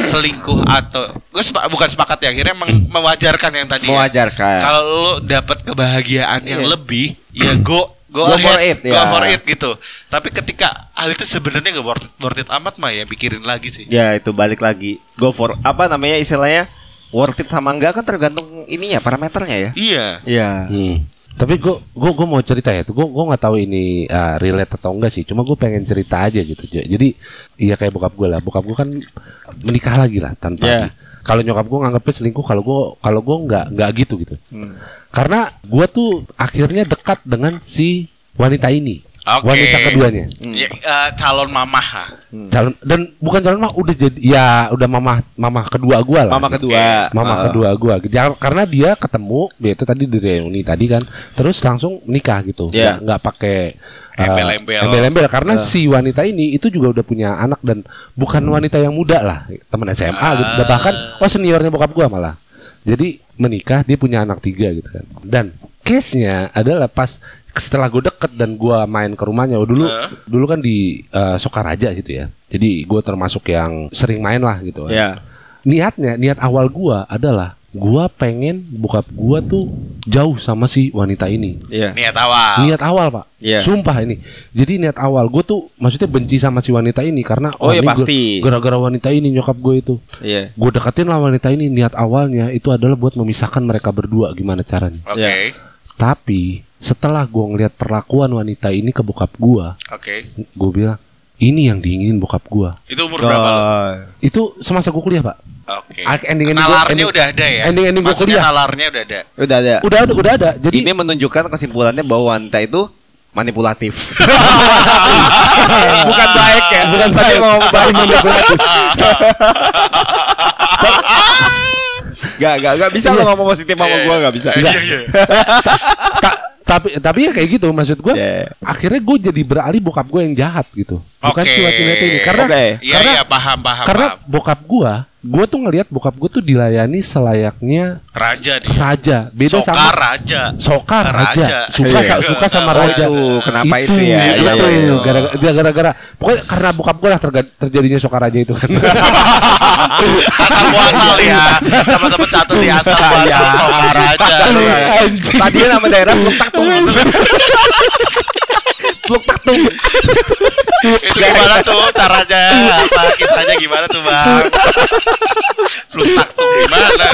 selingkuh atau gue sepa- bukan sepakat ya akhirnya meng- mewajarkan yang tadi ya. Mewajarkan. kalau lo dapat kebahagiaan yang Iya. lebih ya go go, Go ahead, for it, go ya. for it gitu tapi ketika hal itu sebenarnya gak worth it, worth it amat mah ya pikirin lagi sih Ya itu balik lagi. Go for apa namanya istilahnya? worth it sama enggak kan tergantung ininya parameternya ya. Iya. Iya. Hmm. Tapi gue gue gue mau cerita ya, gue gue nggak tahu ini uh, relate atau enggak sih. Cuma gue pengen cerita aja gitu. Jadi iya kayak bokap gue lah. Bokap gue kan menikah lagi lah tanpa. Yeah. Kalau nyokap gue nganggapnya selingkuh, kalau gue kalau gue nggak nggak gitu gitu. Hmm. Karena gue tuh akhirnya dekat dengan si wanita ini, Oke. wanita keduanya. Ya, eh, calon mamah. lah. Calon dan bukan calon mah udah jadi ya udah mamah mamah kedua gue lah. Mama kedua. Mama Ah. kedua gua Jangan- karena dia ketemu dia itu tadi di reuni tadi kan terus langsung nikah gitu Iya. nggak nggak pakai uh, Embel-embel. embel-embel karena si wanita ini itu juga udah punya anak dan bukan wanita yang muda lah teman SMA gitu Dan bahkan oh seniornya bokap gua malah jadi menikah dia punya anak tiga gitu kan dan case nya adalah pas setelah gue deket dan gua main ke rumahnya oh, dulu Eh. dulu kan di uh, Sokaraja gitu ya jadi gue termasuk yang sering main lah gitu kan Ya. niatnya niat awal gua adalah gua pengen bokap gua tuh jauh sama si wanita ini Iya. Niat awal. niat awal pak Iya. sumpah ini jadi niat awal gue tuh maksudnya benci sama si wanita ini karena Oh, iya, gua- pasti. gara-gara wanita ini nyokap gue itu Iya. gue deketin lah wanita ini niat awalnya itu adalah buat memisahkan mereka berdua gimana caranya Oke. Ya. tapi setelah gua ngelihat perlakuan wanita ini ke bokap gua Oke. gue bilang ini yang diinginin bokap gua Itu umur berapa lo? Oh. itu semasa gue kuliah pak Oke. Ah, ending-ending gua- Nalarnya ending- udah ada ya. ending-ending gua Maksudnya kuliah. nalarnya udah ada. Udah ada. udah ada udah ada jadi Ini menunjukkan kesimpulannya bahwa wanita itu manipulatif. Bukan baik ya. Bukan Tadi baik. mau baik manipulatif. Gak, gak, gak bisa lo ngomong positif sama Iya, gue gak bisa. Iya, iya. Ta- tapi tapi ya kayak gitu maksud gue Yeah. akhirnya gue jadi beralih bokap gue yang jahat gitu bukan Oke. si wanita ini karena Oke. Iya, karena iya, paham, paham, karena paham. bokap gue gue tuh ngelihat bokap gue tuh dilayani selayaknya Raja dia. raja beda Sokar sama raja. Sokar raja, Raja. suka Iya. suka sama Oh, raja itu kenapa itu, ya? itu, Iya, iya, itu. gara-gara gara-gara pokoknya karena bokap gue lah terjadinya sokar raja itu kan asal muasal ya. Teman-teman catat ya asal muasal Iya. Sokar raja. Tadinya nama daerah Teluk Taktung. Teluk Taktung. Itu gimana tuh caranya? Apa kisahnya gimana tuh, Bang? Belum taktung gimana?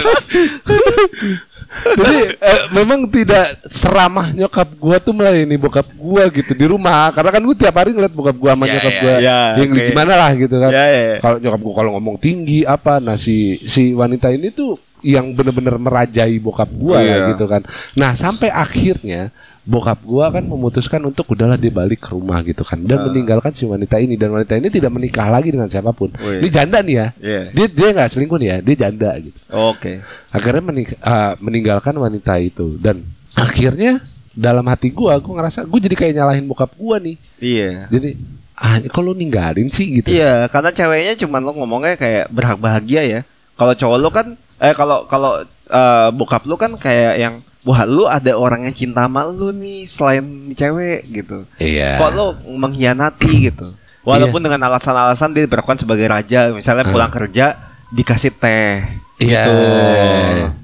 Jadi eh, memang tidak seramah nyokap gua tuh melayani bokap gua gitu di rumah karena kan gua tiap hari ngeliat bokap gua sama Ya, nyokap ya, gua ya, yang oke. gimana lah gitu kan. Ya, ya. Kalau nyokap gua kalau ngomong tinggi apa nah si si wanita ini tuh yang bener-bener merajai bokap gua lah Iya. gitu kan. Nah, sampai akhirnya bokap gua kan memutuskan untuk udahlah dia balik ke rumah gitu kan dan Ah. meninggalkan si wanita ini dan wanita ini tidak menikah lagi dengan siapa pun. Wih. Ini janda nih ya. Iya. Dia dia nggak selingkuh nih ya, dia janda gitu Oke. akhirnya menik- ah, meninggalkan wanita itu dan akhirnya dalam hati gua gua ngerasa gua jadi kayak nyalahin bokap gua nih Iya. jadi ah kok lu ninggalin sih gitu Iya, karena ceweknya cuman lo ngomongnya kayak berhak bahagia ya. Kalau cowok lo kan eh kalau kalau eh, bokap lo kan kayak yang wah lu ada orang yang cinta sama lu nih selain cewek gitu. iya Kok lo mengkhianati gitu. Walaupun dengan alasan-alasan dia diperlakukan sebagai raja, misalnya pulang kerja dikasih teh Iya. gitu.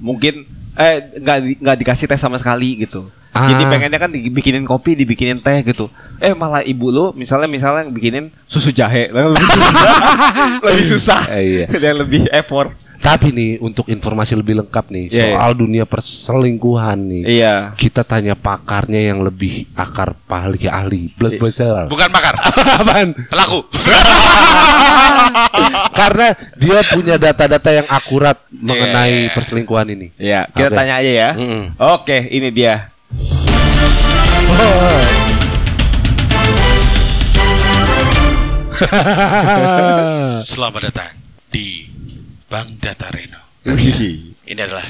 Mungkin eh nggak nggak dikasih teh sama sekali gitu. Ah. Jadi pengennya kan dibikinin kopi, dibikinin teh gitu. Eh malah ibu lo misalnya misalnya bikinin susu jahe, lebih susah. lebih susah. Eh, iya. Dan lebih effort. Tapi nih untuk informasi lebih lengkap nih Iya, soal dunia perselingkuhan nih Iya. kita tanya pakarnya yang lebih akar ahli ahli blood vessel Bukan makar, apaan pelaku. karena dia punya data-data yang akurat Yeah. mengenai perselingkuhan ini Iya, kita Oke. tanya aja ya. Mm-mm. Oke, ini dia. Selamat datang di Bang Data Reno. Ini adalah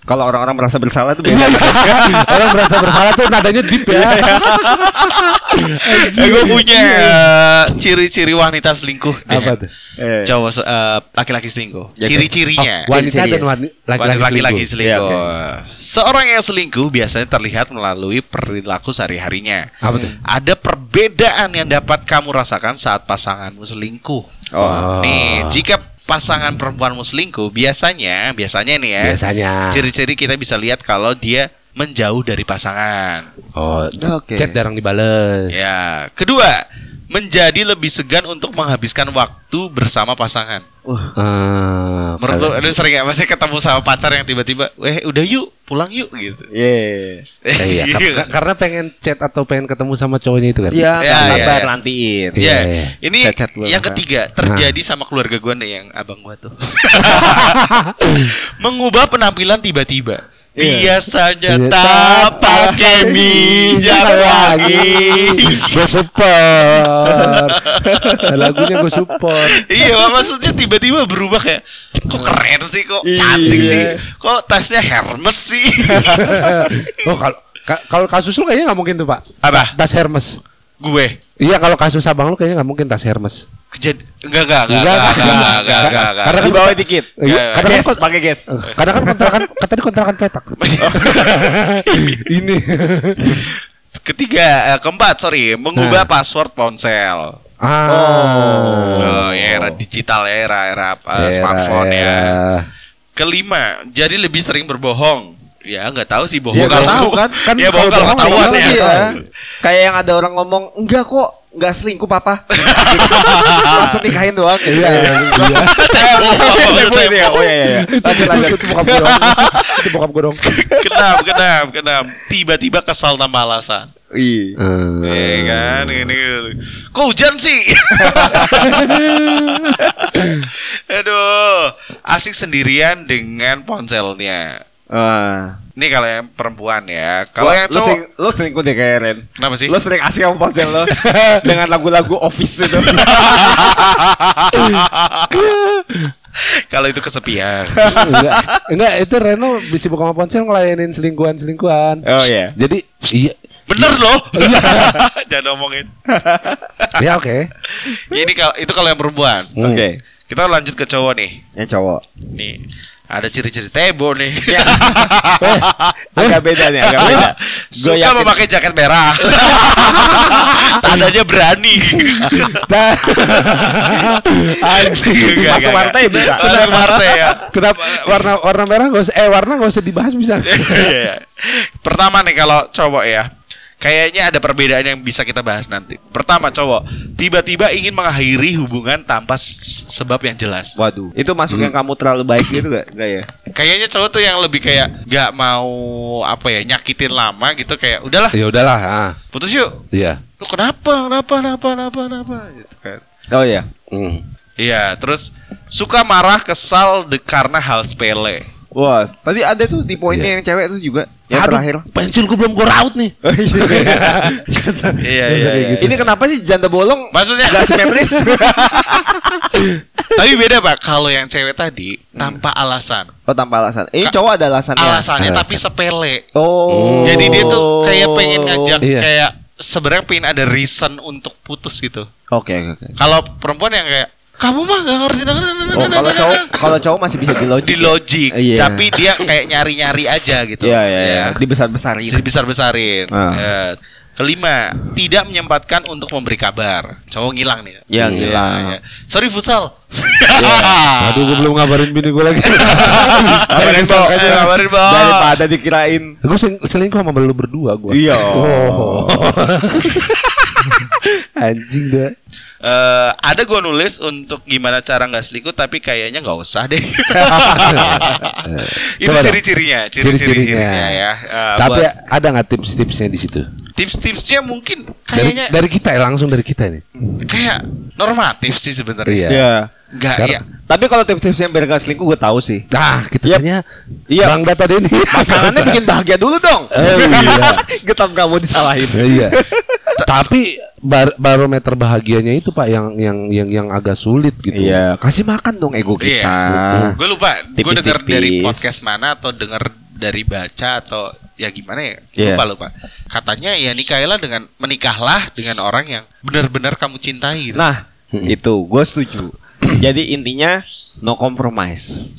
Kalau orang-orang merasa bersalah itu Iya, beda. Orang merasa bersalah tuh nadanya deep ya. Eh, gue punya eh, ciri-ciri wanita selingkuh. deh. Apa tuh? Eh, Cowok eh, laki-laki selingkuh. Ya, Ciri-cirinya. Oh, wanita dan wani- Wanita laki-laki selingkuh. selingkuh. Iya, Seorang yang selingkuh biasanya terlihat melalui perilaku sehari-harinya. Apa tuh? Ada perbedaan yang dapat kamu rasakan saat pasanganmu selingkuh. Oh. Nih, jika pasangan perempuanmu selingkuh, biasanya, biasanya nih ya, Biasanya. ciri-ciri kita bisa lihat kalau dia menjauh dari pasangan. Oh, Oke. chat jarang dibales. Ya, kedua, menjadi lebih segan untuk menghabiskan waktu bersama pasangan. Ah, Menurut lu, ada sering gak masih ketemu sama pacar yang tiba-tiba, eh udah yuk, pulang yuk gitu. Iya. Eh, iya, kar- kar- karena pengen chat atau pengen ketemu sama cowoknya itu kan. Iya, Ya, ya, ya. nantiin. Ya, Iya, iya. ini Cacat gua yang masa. ketiga terjadi sama keluarga gue nih yang abang gua tuh. Mengubah penampilan tiba-tiba. Iya. Biasanya Iya, tak pakai minyak wangi. gue support. Lagunya gue support. iya, maksudnya tiba-tiba berubah kayak kok keren sih, kok cantik Iya. sih, kok tasnya Hermes sih. Oh kalau ka- kalau kasus lu kayaknya nggak mungkin tuh pak. Apa? Tas Hermes. gue Iya kalau kasus abang lu kayaknya nggak mungkin tas Hermes. kejad enggak enggak enggak Enggak, enggak enggak, enggak enggak enggak enggak enggak. Karena Di bawah dikit. Iya, Kadang kan pakai gas. kadang kan kontrakan kata tadi kontrakan petak. Ini. Ketiga, eh, keempat sorry, mengubah Nah. password ponsel. Ah. Oh, ya, era digital ya, era era uh, Era- smartphone ya. era. Kelima, jadi lebih sering berbohong. Ya nggak tahu sih bohong Ya, nggak tahu kan. Kan ya kalau bohong kalau ketahuan nggak ya. Iya. Kayak yang ada orang ngomong, enggak kok, enggak selingkuh papa. Langsung nikahin doang. Iya, iya. Ini ya? Oh iya iya. iya. Lanjut lanjut. Itu bokap gue dong. Itu bokap gue dong. Kenap, kenap, kenap. Tiba-tiba kesal tanpa alasan. Iya. Iya kan ini. Kok hujan sih? Aduh, asik sendirian dengan ponselnya. Wah. Ini kalau yang perempuan ya. Kalau yang cowok sering, lu selingkuh deh kayak Ren. kenapa sih? Lu sering asik sama ponsel lo dengan lagu-lagu office itu. Kalau itu kesepian. enggak, enggak itu Reno bisa buka sama ponsel ngelayanin selingkuhan-selingkuhan. Oh iya. Jadi iya, Bener loh. Jangan ngomongin. ya oke. Ini kalau itu kalau yang perempuan. Hmm. Oke. Kita lanjut ke cowok nih. Yang cowok. Nih. Ada ciri-ciri tebo nih. Agak beda nih, agak beda. Suka yakin- memakai jaket merah. Tandanya berani. Anjing. Masuk partai bisa. Masuk partai ya. Kenapa warna warna merah gak usah eh warna gak usah dibahas bisa. Iya. Pertama nih kalau cowok ya. Kayaknya ada perbedaan yang bisa kita bahas nanti. Pertama cowok tiba-tiba ingin mengakhiri hubungan tanpa sebab yang jelas. Waduh, itu masuk yang kamu terlalu baik gitu gak? Gak ya? Kayaknya cowok tuh yang lebih kayak gak mau apa ya nyakitin lama gitu kayak udahlah ya udahlah, ah. putus yuk. Iya. Lu kenapa? Kenapa? Kenapa? Kenapa? Kenapa? Gitu kan. Oh iya. Hmm. Iya, terus suka marah, kesal de- karena hal sepele. Wah, tadi ada tuh di poinnya Iya. yang cewek tuh juga. Yang Aduh, terakhir. pensil gue belum gue raut nih. Oh, iya. Iya, iya, iya. Ini kenapa sih janda bolong Maksudnya gak simetris? Tapi beda pak, kalau yang cewek tadi tanpa alasan. oh tanpa alasan. Ini Ka- cowok ada alasannya. Alasannya Alasan. tapi sepele. Oh. Jadi dia tuh kayak pengen ngajak Iya. kayak sebenarnya pengen ada reason untuk putus gitu. Oke oke oke. Kalau perempuan yang kayak kamu mah gak ngerti Oh kalau cowok kalau cowok masih bisa di logik. di logik, Iya. tapi dia kayak nyari-nyari aja gitu. Iya iya iya. Dibesar besarin. Dibesar-besarin. Ah. Ya. Kelima, tidak menyempatkan untuk memberi kabar. Cowok ngilang nih. Ya, Iya, ngilang. iya. Sorry futsal. Aduh, gue belum ngabarin bini gue lagi. Kabarin Bo. Eh, kabarin, Bo. Daripada dikirain. gue selingkuh sama lu berdua gue. Iya. Oh. Anjing dah. Eh, ada gue nulis untuk gimana cara nggak selingkuh tapi kayaknya nggak usah deh. Itu ciri-cirinya, ciri-cirinya Ciri-cirinya. ya. Eh, Tapi buat ada nggak tips-tipsnya di situ? Tips-tipsnya mungkin Dari, kayaknya dari kita ya, langsung dari kita nih. kayak normatif sih sebenarnya. Iya. Iya. Enggak Karena- ya. Tapi kalau tips-tipsnya biar gak selingkuh gue tahu sih. Nah, kita Yep. tanya Iya. Bang Data Denny. Pasangannya bikin bahagia dulu dong. Oh, iya. Getam kamu disalahin. iya. Tapi bar barometer bahagianya itu Pak yang yang yang yang agak sulit gitu. Iya, kasih makan dong ego kita. Iya. Gue lupa, gue denger dari podcast mana atau denger dari baca atau ya gimana ya? Iya. Lupa lupa. Katanya ya nikahlah dengan menikahlah dengan orang yang benar-benar kamu cintai gitu. Nah, Mm-mm. itu gue setuju. Jadi intinya no compromise.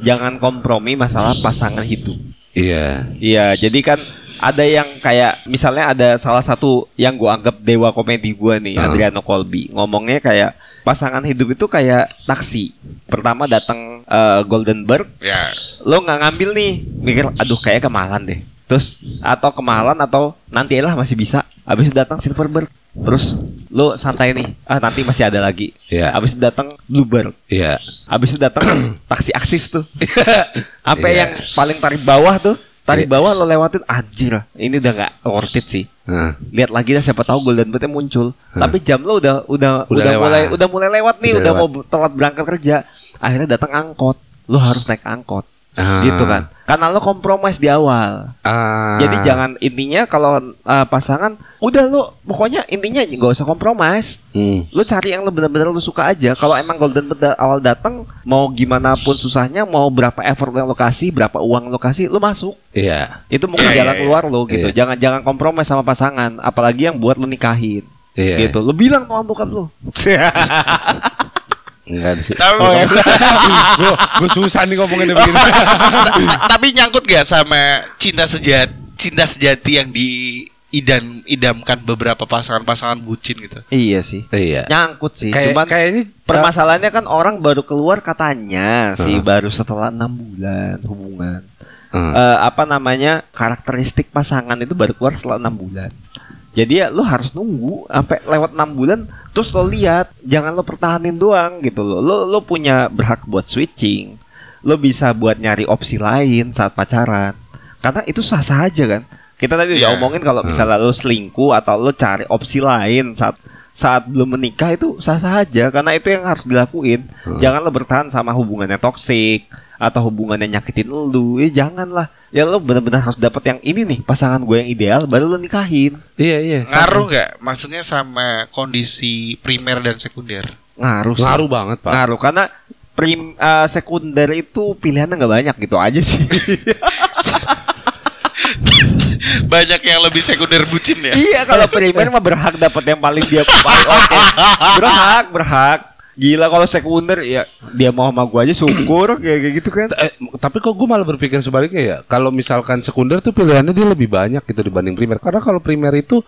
Jangan kompromi masalah pasangan hidup. Iya. Iya, jadi kan ada yang kayak misalnya ada salah satu yang gue anggap dewa komedi gue nih, Ah. Adriano Colby. Ngomongnya kayak pasangan hidup itu kayak taksi. Pertama datang eh, Goldenberg, Ya. lo nggak ngambil nih, mikir aduh kayak kemahalan deh. Terus atau kemahalan atau nanti lah masih bisa. Habis itu datang Silverberg. Terus Lu santai nih. Ah nanti masih ada lagi. Iya. Abis itu datang Bluebird. Iya. Abis itu datang taksi aksis tuh. Apa Iya. yang paling tarik bawah tuh? Tarik Iya. bawah lo lewatin anjir. Ini udah nggak worth it sih. Nah, Lihat lagi dah siapa tahu Golden Bird muncul. Tapi jam lo udah udah Udah udah, lewat. mulai udah mulai lewat nih, Udah udah, lewat. mau telat berangkat kerja. Akhirnya datang angkot. Lo harus naik angkot. Ah. Gitu kan. Karena lo kompromis di awal. ah. Jadi jangan intinya kalau uh, pasangan udah lo pokoknya intinya nggak usah kompromis. Hmm. Lu cari yang lu bener-bener lu suka aja. Kalau emang Golden Bird da- awal datang mau gimana pun susahnya, mau berapa effort yang lo kasih, berapa uang lo kasih, lu masuk. Iya. Itu mungkin Iya, jalan iya, keluar lo gitu. Iya. Jangan jangan kompromi sama pasangan, apalagi yang buat lu nikahin. Iya. Gitu. Lu bilang sama bokap lu. Enggak sih. Tapi, Oh, ya. Gue susah nih ngomongin begini. tapi nyangkut gak sama cinta sejati cinta sejati yang diidam idamkan beberapa pasangan-pasangan bucin gitu. iya sih. iya. Nyangkut sih. Kayak Cuman kayaknya permasalahannya kan orang baru keluar katanya sih Heeh. baru setelah enam bulan hubungan. Hmm. eh, apa namanya karakteristik pasangan itu baru keluar setelah enam bulan. Jadi ya lo harus nunggu sampai lewat enam bulan, terus lo lihat, jangan lo pertahanin doang gitu lo. Lo lo punya berhak buat switching, lo bisa buat nyari opsi lain saat pacaran. Karena itu sah sah aja kan. Kita tadi udah Iya. omongin kalau misalnya lo selingkuh atau lo cari opsi lain saat saat belum menikah itu sah sah aja karena itu yang harus dilakuin. Jangan lo bertahan sama hubungannya toksik atau hubungannya nyakitin lu. Ya janganlah. Ya lo benar-benar harus dapat yang ini nih pasangan gue yang ideal baru lo nikahin. Iya iya. Ngaruh nggak? Maksudnya sama kondisi primer dan sekunder. Ngaruh sih. Ngaruh banget pak. Ngaruh karena prim eh, sekunder itu pilihannya nggak banyak gitu aja sih. Banyak yang lebih sekunder bucin ya. iya kalau primer mah berhak dapat yang paling dia paling oke. Berhak, berhak. Gila kalau sekunder ya dia mau sama gue aja syukur kayak kayak gitu kan. Eh, tapi kok gue malah berpikir sebaliknya ya. Kalau misalkan sekunder tuh pilihannya dia lebih banyak gitu dibanding primer. Karena kalau primer itu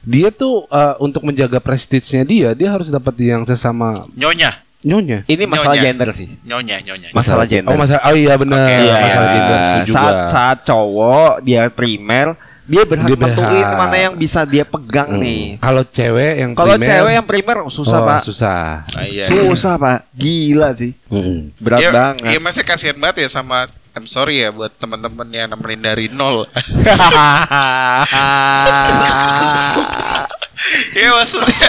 dia tuh eh, untuk menjaga prestisnya dia, dia harus dapat yang sesama Nyonya, nyonya. Ini masalah Nyonya. gender sih. nyonya, nyonya. Masalah gender. Oh masalah. Oh iya benar. Oke, Iya, masalah iya. gender saat gua. saat cowok dia primer, dia berhak Dia berhak. nentuin mana yang bisa dia pegang Hmm. nih. Kalau cewek yang Kalau primer- cewek yang primer susah Oh, pak, Susah. Ah, iya. susah pak, gila sih, Mm-mm. berat Iya, banget. Iya, masih kasihan banget ya sama I'm sorry ya buat teman-teman yang nemenin dari nol. ya maksudnya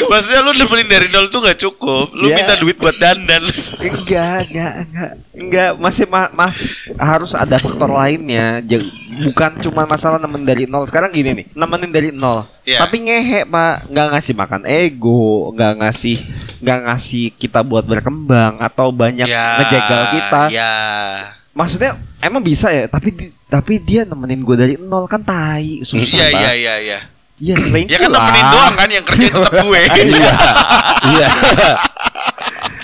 Maksudnya lu nemenin dari nol tuh gak cukup Lu Iya. minta duit buat dandan enggak, enggak, enggak, enggak, masih ma- mas harus ada faktor lainnya, bukan cuma masalah nemenin dari nol. Sekarang gini nih, nemenin dari nol, Iya. tapi ngehe pak, nggak ngasih makan ego, nggak ngasih, nggak ngasih kita buat berkembang atau banyak ngejegal kita. Ya Maksudnya emang bisa ya, tapi tapi dia nemenin gue dari nol. Kan tai, susah Iya iya iya iya. Iya selingkuh Ya kan nemenin doang kan yang kerja tetap gue. Iya. Iya.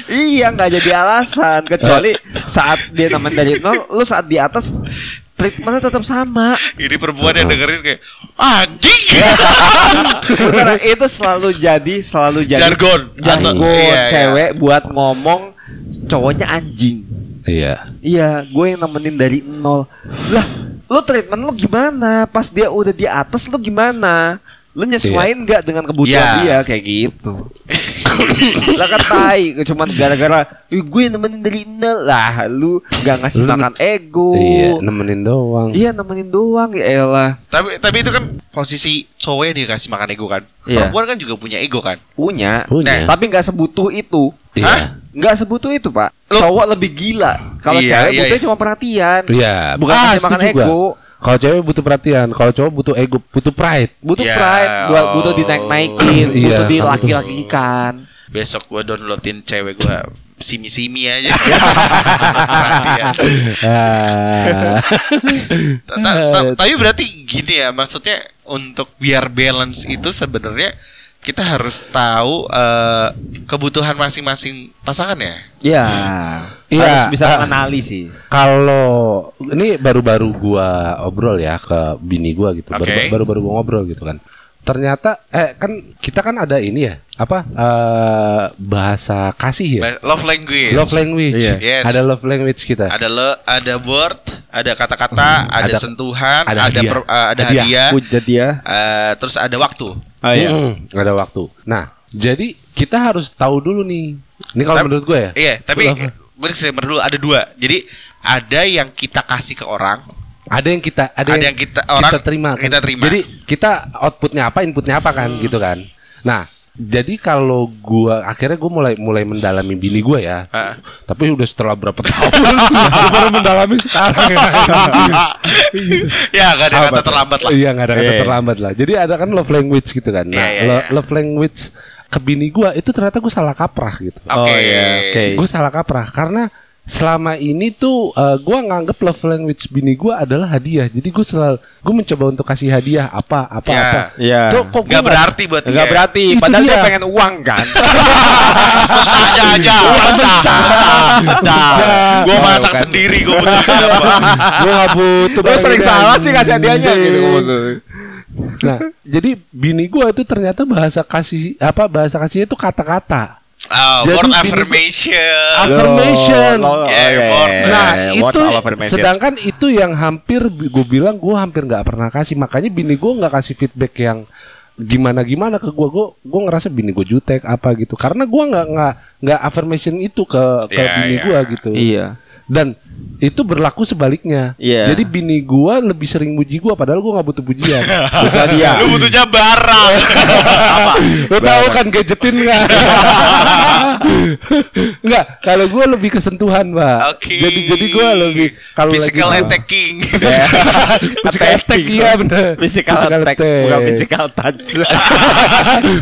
Iya nggak jadi alasan. Kecuali saat dia nemenin dari nol, lu saat di atas treatmentnya tetap sama. Ini perempuan yang dengerin kayak Anjing Beneran, itu selalu jadi selalu jadi Jargon. jargon Atau- iya, iya. cewek buat ngomong cowoknya anjing. Iya. Iya, gue yang nemenin dari nol. Lah, lu treatment lu gimana? Pas dia udah di atas lu gimana? Lu nyesuain nggak dengan kebutuhan Iya. dia kayak gitu? lah kan tai, cuman gara-gara "Ih, gue nemenin dari nol lah, lu nggak ngasih Lu- makan ego. Iya, nemenin doang. Iya nemenin doang ya elah. Tapi tapi itu kan posisi cowok yang dikasih makan ego kan Iya. Perempuan kan juga punya ego kan Punya, Punya. tapi nggak sebutuh itu. Iya. Hah? Nggak sebutuh itu pak. Lu- Cowok lebih gila. Kalau Iya, cewek iya, butuhnya iya. cuma perhatian. Iya. Bukan Ah, kasih makan gua. ego. Kalau cewek butuh perhatian, kalau cowok butuh ego, butuh pride. Butuh Ya, pride, buat butuh oh. dinaik-naikin, Iya, butuh di betul. laki-lakikan. Besok gue downloadin cewek gue Simi-simi aja Tapi berarti gini ya Maksudnya untuk biar balance itu sebenarnya kita harus tahu eh, kebutuhan masing-masing pasangan ya. Iya. Iya. Harus bisa mengenali sih. Kalau ini baru-baru gua obrol ya ke bini gua gitu. Baru- Oke. Baru-baru gua ngobrol gitu kan. Ternyata eh kan kita kan ada ini ya, apa? eh bahasa kasih ya. Love language. Love language. Iya. Yes. Ada love language kita. Ada le, ada word, ada kata-kata, ada, ada- sentuhan, ada ada hadiah. per- eh, ada Hadiah. hadiah, Puja dia. eh, terus ada waktu. Oh iya. Nggak ada waktu. Nah, jadi kita harus tahu dulu nih. Ini kalau menurut gue ya. Iya, tapi? Gue disclaimer dulu ada dua. Jadi ada yang kita kasih ke orang, Ada yang kita ada, Ada yang kita- orang terima kan? kita terima. Jadi kita outputnya apa, inputnya apa kan gitu kan. Nah, jadi kalau gua akhirnya gua mulai mulai mendalami bini gua ya. Heeh. Tapi udah setelah berapa tahun gua baru mendalami sekarang ya. ya gak ada kata terlambat lah. Iya, nggak ada kata Iya. terlambat lah. Jadi ada kan love language gitu kan. Nah, Iya, iya, lo- iya. love language ke bini gua itu ternyata gua salah kaprah gitu. Oke. Oh iya, oke. Gue salah kaprah karena selama ini tuh eh, gua nganggep love language bini gua adalah hadiah. Jadi gue selalu gue mencoba untuk kasih hadiah apa apa Ya. apa. Iya. Kok, kok Gak berarti buat dia. Enggak berarti, Itu padahal dia dia. pengen uang kan. aja aja. Bentar. Gue masak kan. sendiri gue butuh apa. gue gak butuh. Lu sering salah sih kasih hadiahnya gitu. Nah, jadi bini gua itu ternyata bahasa kasih apa bahasa kasihnya itu kata-kata. Oh, Jadi word affirmation. Affirmation. Lo- lo- Yeah, iya, word. Nah iya, itu affirmation. sedangkan itu yang hampir gue bilang gue hampir nggak pernah kasih makanya bini gue nggak kasih feedback yang gimana gimana ke gue gue gue ngerasa bini gue jutek apa gitu karena gue nggak nggak nggak affirmation itu ke ke Iya, bini iya. gue gitu Iya. Dan itu berlaku sebaliknya Iya. jadi bini gue lebih sering muji gue padahal gue nggak butuh pujian Bukan dia. Lu butuhnya barang. apa? lo tahu kan gadgetin nggak nggak kalau gue lebih kesentuhan pak Oke. jadi jadi gue lebih kalau Physical lagi attacking. Physical attack iya bener Physical attack, bukan physical touch.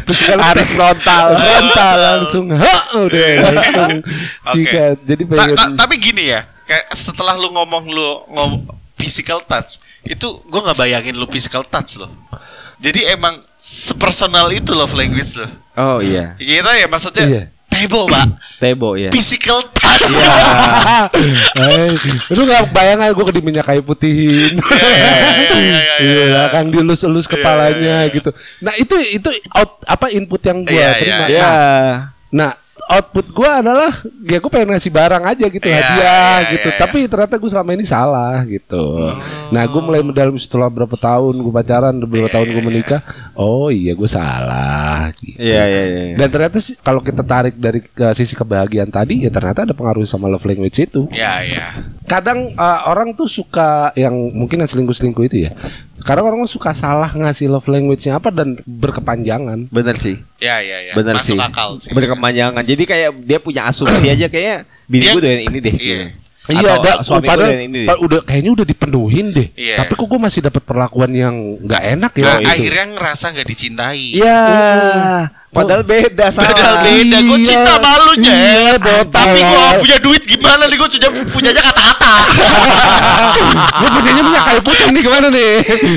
Physical Harus attack. frontal. Frontal langsung ha udah langsung Oke. sikat. Jadi pengen ta- tapi gini ya, kayak setelah lu ngomong lu ngom physical touch, itu gua nggak bayangin lu physical touch loh. Jadi emang sepersonal itu love language lo. Oh iya. Kita ya maksudnya Iya. tebo pak, Tebo ya. physical touch. Eh, lu gak bayang gue ke minyak kayu putihin. Iya, iya, iya, iya, iya, Iya, iya. kan dielus-elus kepalanya iya, iya. gitu. Nah, itu itu out apa input yang gue Iya, terima. iya, Ya. Nah, Nah, output gue adalah ya gue pengen ngasih barang aja gitu Iya, hadiah iya, gitu. iya, Tapi ternyata gue selama ini salah gitu. Nah, gue mulai mendalam setelah berapa tahun gue pacaran, beberapa tahun gue menikah. Oh iya, gue salah. Gitu. Iya iya iya. Dan ternyata sih kalau kita tarik dari ke sisi kebahagiaan tadi ya ternyata ada pengaruh sama love language itu. Ya ya. Kadang uh, orang tuh suka yang mungkin yang selingkuh-selingkuh itu ya. Kadang orang suka salah ngasih love language-nya apa dan berkepanjangan. Bener sih. Ya ya ya. Bener Masuk sih. akal sih. Berkepanjangan. Jadi kayak dia punya asumsi aja kayak bini gue doyan ini deh. Iya. Iya, ada padahal ini pa- udah kayaknya udah dipenuhin deh. Iya. Tapi kok gue masih dapat perlakuan yang nggak enak ya Nah, akhirnya ngerasa nggak dicintai. Iya. Padahal beda salah. Padahal beda, gue Iya. cinta malunya. Iya, botak. Tapi gue gak punya duit gimana nih? Gue sudah punyanya kata-kata. gue punyanya punya kayu putih nih gimana nih?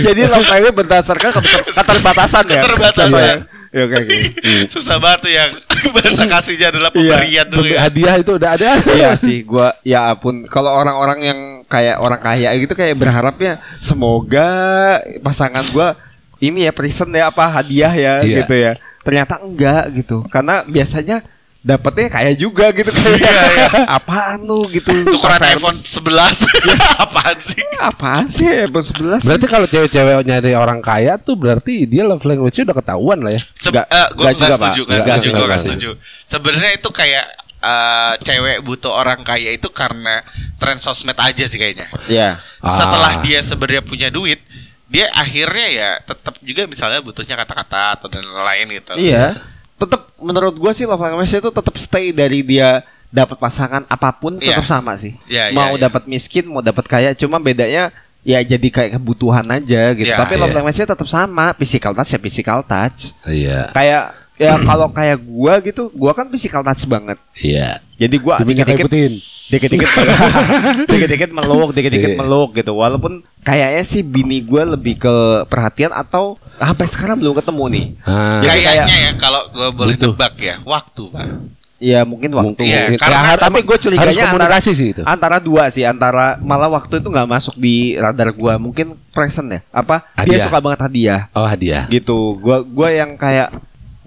Jadi language berdasarkan keter- keterbatasan ya. Keterbatasan. Ya oke oke. Susah banget tuh yang bahasa kasihnya adalah pemberian dulu ya. Hadiah itu udah ada. Iya sih, gua ya ampun kalau orang-orang yang kayak orang kaya gitu kayak berharapnya semoga pasangan gua ini ya present ya apa hadiah ya Iya. gitu ya. Ternyata enggak gitu. Karena biasanya dapetnya kaya juga gitu kayak Iya, iya. apaan lu gitu. Tukeran iPhone 11 Apaan sih? Apaan sih iPhone 11? Berarti kalau cewek-cewek nyari orang kaya tuh berarti dia love language-nya udah ketahuan lah ya. Se gue nggak nggak juga, setuju, nggak Nggak, setuju, gue setuju. Sebenarnya itu kayak eh, cewek butuh orang kaya itu karena tren sosmed aja sih kayaknya. Ya. Ah. Setelah dia sebenarnya punya duit, dia akhirnya ya tetap juga misalnya butuhnya kata-kata atau dan lain gitu. Iya. Tetap menurut gua sih love language itu tetap stay dari dia dapat pasangan apa pun tetap Iya. sama sih. Iya, iya, mau iya. dapat miskin, mau dapat kaya, cuma bedanya ya jadi kayak kebutuhan aja gitu. Iya, Tapi love iya. language-nya tetap sama, physical touch ya physical touch. Iya. Kayak ya kalau kayak gua gitu, gua kan physical touch banget. Iya. Jadi gua dikit-dikit dikit-dikit dikit-dikit meluk, dikit-dikit Iya. meluk gitu. Walaupun kayaknya sih bini gua lebih ke perhatian atau sampai sekarang belum ketemu nih. Ah. Kayaknya kayak- ya kalau gue boleh Butuh. nebak ya, waktu pak. Ya mungkin waktu. Iya, Mungkin. karena- Ya, tapi gue curiganya harus komunikasi antara, sih itu. antara dua sih antara malah waktu itu nggak masuk di radar gua mungkin present ya apa dia Hadiah. suka banget hadiah Oh hadiah. gitu gua gua yang kayak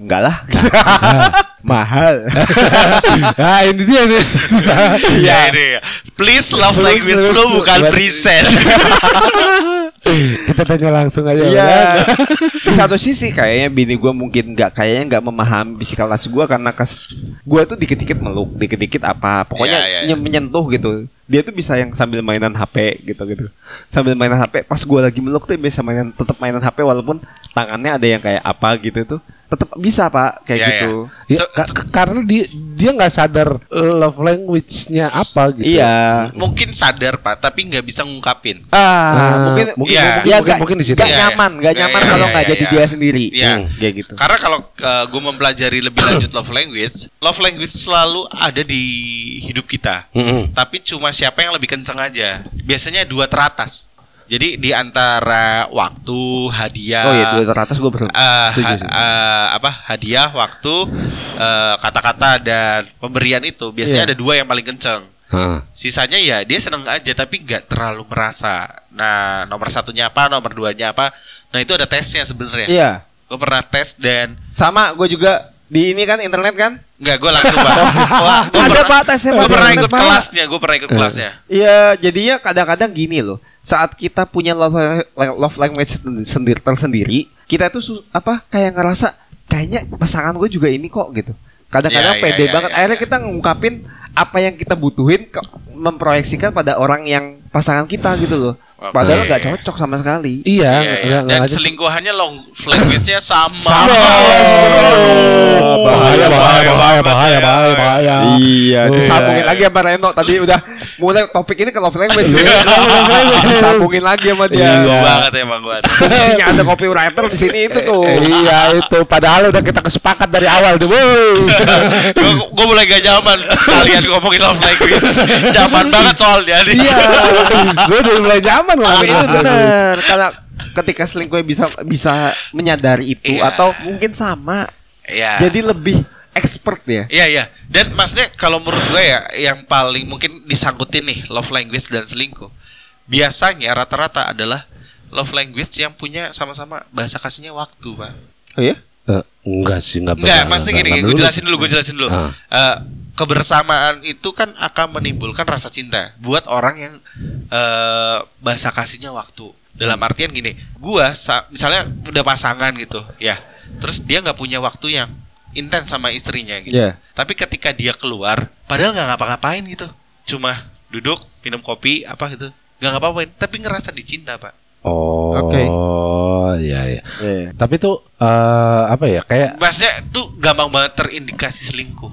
enggak lah mahal ah ini dia nih. Iya ini ya. Please love language lo bukan present. Kita tanya langsung aja. Iya. ya. Di satu sisi kayaknya bini gue mungkin nggak kayaknya nggak memahami psikologis gue karena kas gue tuh dikit-dikit meluk, dikit-dikit apa, pokoknya Iya, iya, iya. nye- menyentuh gitu. Dia tuh bisa yang sambil mainan HP gitu gitu. Sambil mainan HP, pas gue lagi meluk tuh bisa mainan tetap mainan HP walaupun tangannya ada yang kayak apa gitu tuh. Tetap bisa pak kayak Iya, gitu. Ya, Se- ka- ka- karena dia dia nggak sadar love language-nya apa gitu. Iya. Mungkin sadar pak, tapi nggak bisa ngungkapin. Ah, Ah, mungkin mungkin, Iya. mungkin, ya mungkin, nggak mungkin di situ. nggak Iya, iya. nyaman, nggak Iya, nyaman iya, kalau nggak jadi dia sendiri. Iya. Hmm, kayak gitu. Karena kalau gue mempelajari lebih lanjut love language, love language selalu ada di hidup kita. Tapi cuma siapa yang lebih kenceng aja. Biasanya dua teratas. Jadi di antara waktu, hadiah, Oh iya, dua teratas gue ber eh, setuju ha- eh, apa hadiah, waktu, eh, kata-kata dan pemberian itu biasanya Iya. ada dua yang paling kenceng. Hah. Sisanya ya dia seneng aja tapi nggak terlalu merasa. Nah nomor satunya apa, nomor duanya apa. Nah itu ada tesnya sebenarnya. Iya. Gue pernah tes dan Sama gue juga di ini kan internet kan? nggak gue langsung. Wah, gue Ada, pernah, Pak, tesnya, gue Pak. pernah ikut Pak. kelasnya. Gue pernah ikut kelasnya. Iya, jadinya kadang-kadang gini loh. Saat kita punya love love language sendiri tersendiri, kita tuh su- apa kayak ngerasa kayaknya pasangan gue juga ini kok gitu. Kadang-kadang Iya, iya, pede iya, banget. iya, Akhirnya iya. kita ngungkapin apa yang kita butuhin memproyeksikan pada orang yang pasangan kita gitu loh. Padahal nggak cocok sama sekali. Iya, Iya, iya. Dan aja. selingkuhannya long language-nya sama. Sama. Oh, bahaya, bahaya, bahaya, bahaya, bahaya, bahaya. Iya, Oh. disambungin lagi sama Reno tadi udah mulai topik ini ke love language. disambungin lagi sama dia. Iya. Gue banget emang gue. Fungsinya ada copywriter di sini itu tuh. Iya itu padahal udah kita kesepakat dari awal deh. gue mulai gak nyaman kalian ngomongin love language. Zaman banget soalnya. Iya. Gue udah mulai nyaman Ngomongin itu itu. benar karena ketika selingkuh bisa bisa menyadari itu Iya. atau mungkin sama. Iya. Jadi lebih expert ya. Iya iya. Dan maksudnya kalau menurut gue ya yang paling mungkin disangkutin nih love language dan selingkuh. Biasanya rata-rata adalah love language yang punya sama-sama bahasa kasihnya waktu, Pak. Oh iya? Eh, enggak sih, enggak Enggak, benar, maksudnya enggak, gini, enggak gue jelasin dulu, gue jelasin dulu. Ah. Eh, kebersamaan itu kan akan menimbulkan rasa cinta buat orang yang eh bahasa kasihnya waktu. Dalam artian gini, gua sa- misalnya udah pasangan gitu, ya. Terus dia nggak punya waktu yang intens sama istrinya gitu. Iya. Tapi ketika dia keluar, padahal nggak ngapa-ngapain gitu, cuma duduk minum kopi apa gitu, nggak ngapa-ngapain, tapi ngerasa dicinta pak. Oh, Oke. iya iya. Iya. Tapi tuh eh, apa ya? Kayak Maksudnya tuh gampang banget terindikasi selingkuh.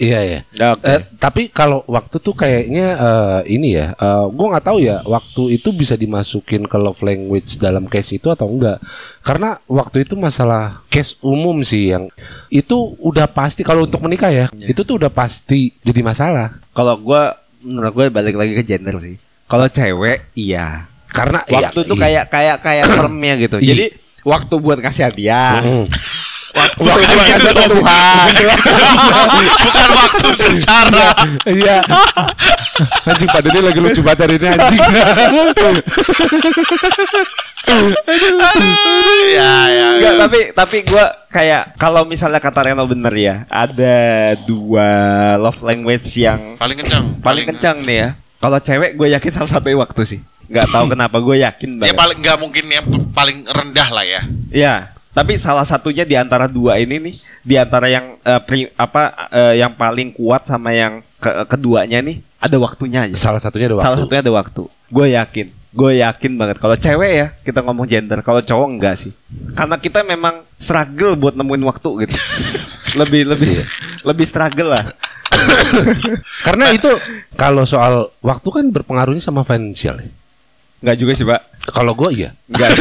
Iya iya. Oke. Eh, tapi kalau waktu tuh kayaknya eh, ini ya, eh, gue nggak tahu ya waktu itu bisa dimasukin ke love language dalam case itu atau enggak. Karena waktu itu masalah case umum sih yang itu udah pasti kalau untuk menikah ya, itu tuh udah pasti jadi masalah. Kalau gua menurut gue balik lagi ke gender sih. Kalau cewek iya. Karena Waktu iya, tuh kayak kayak kayak termnya gitu. Iya. Jadi waktu buat kasih hadiah. Mm. Waktu Bukan buat gitu dong. Tuhan. Bukan waktu secara. Iya. anjing pada ini lagi lucu banget hari ini anjing. ya ya. Enggak, tapi tapi gua kayak kalau misalnya kata Reno bener ya, ada dua love language yang Paling kencang. paling kencang nih ya. Kalau cewek gue yakin salah satu waktu sih. Nggak tahu kenapa gue yakin Ya banget. paling nggak mungkin yang paling rendah lah ya. Iya, tapi salah satunya di antara dua ini nih, di antara yang eh, pri- apa eh, yang paling kuat sama yang ke- keduanya nih ada waktunya aja. Salah satunya ada waktu. Salah satunya ada waktu. Gue yakin. Gue yakin banget kalau cewek ya kita ngomong gender, kalau cowok enggak sih. Karena kita memang struggle buat nemuin waktu gitu. lebih lebih lebih struggle lah. Karena itu kalau soal waktu kan berpengaruhnya sama financial ya. Enggak juga sih, Pak. Kalau gue iya. Enggak.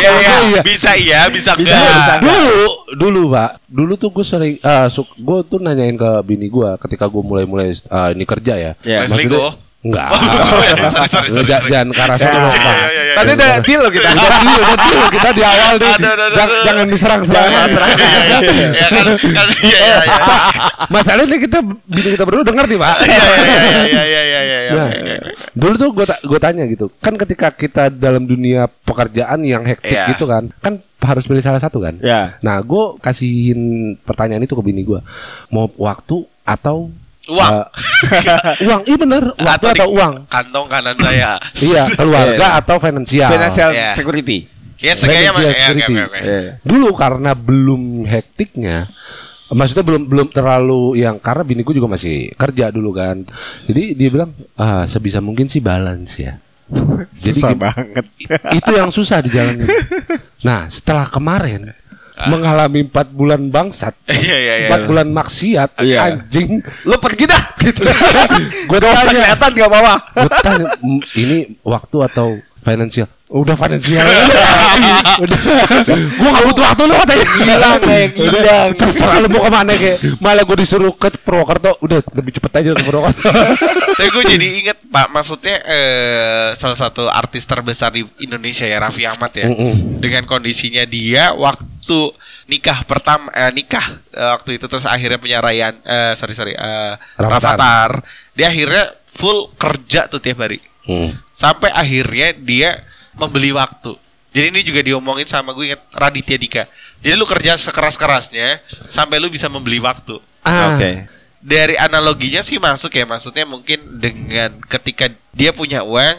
Iya iya. iya. Bisa iya, bisa Bisa, enggak. bisa. Dulu, dulu pak, dulu tuh gue sering, ah, gue tuh nanyain ke bini gue ketika gue mulai-mulai ah, ini kerja ya. Ya, Maksudnya-? Enggak. Oh, iya. Jangan ke arah Ya, sana, iya, iya. Tadi udah deal loh kita. Udah deal, udah deal. Kita di awal aduh, Jangan, aduh. jangan diserang-serang. Jangan serang. Iya, iya. Ya kan, kan iya iya iya. Masalahnya kita bini kita berdua dengar nih pak. Iya iya iya iya. Nah, dulu tuh gue gue tanya gitu, kan ketika kita dalam dunia pekerjaan yang hektik gitu kan, kan harus pilih salah satu kan. Ya. Nah, gue kasihin pertanyaan itu ke bini gue, mau waktu atau Uang. Eh, uang, iya bener. Waktu Atau atau, uang. Kantong kanan saya. Iya, keluarga atau finansial. Financial Iya. security. Ya segaya mah. Financial ya, Oke security. oke oke. Iya. Dulu karena belum hektiknya, maksudnya belum belum terlalu yang karena bini gue juga masih kerja dulu kan. Jadi dia bilang ah, sebisa mungkin sih balance ya. Jadi Susah gim- banget. itu yang susah di jalan. Nah, setelah kemarin Ah. mengalami empat bulan bangsat, Iya iya iya. empat bulan maksiat, Iya. anjing. Lu pergi dah gitu. Gue tanya, kelihatan gak apa-apa. gue tanya, "M, ini waktu atau finansial? Udah finansial. udah. Gue gak butuh waktu lu katanya. Hilang kayak hilang. Terserah lu mau ke mana kayak Malah gue disuruh ke Purwokerto Udah lebih cepet aja ke Purwokerto Tapi gue jadi inget Pak, maksudnya eh, salah satu artis terbesar di Indonesia ya Raffi Ahmad ya. Mm-mm. Dengan kondisinya dia waktu nikah pertama eh, nikah eh, waktu itu terus akhirnya penyaraian eh sorry sorry eh, Rafathar. Dia akhirnya full kerja tuh tiap hari. Sampai akhirnya dia membeli waktu. Jadi ini juga diomongin sama gue inget Raditya Dika. Jadi lu kerja sekeras-kerasnya sampai lu bisa membeli waktu. ah, Oke. Dari analoginya sih masuk ya, maksudnya mungkin dengan ketika dia punya uang,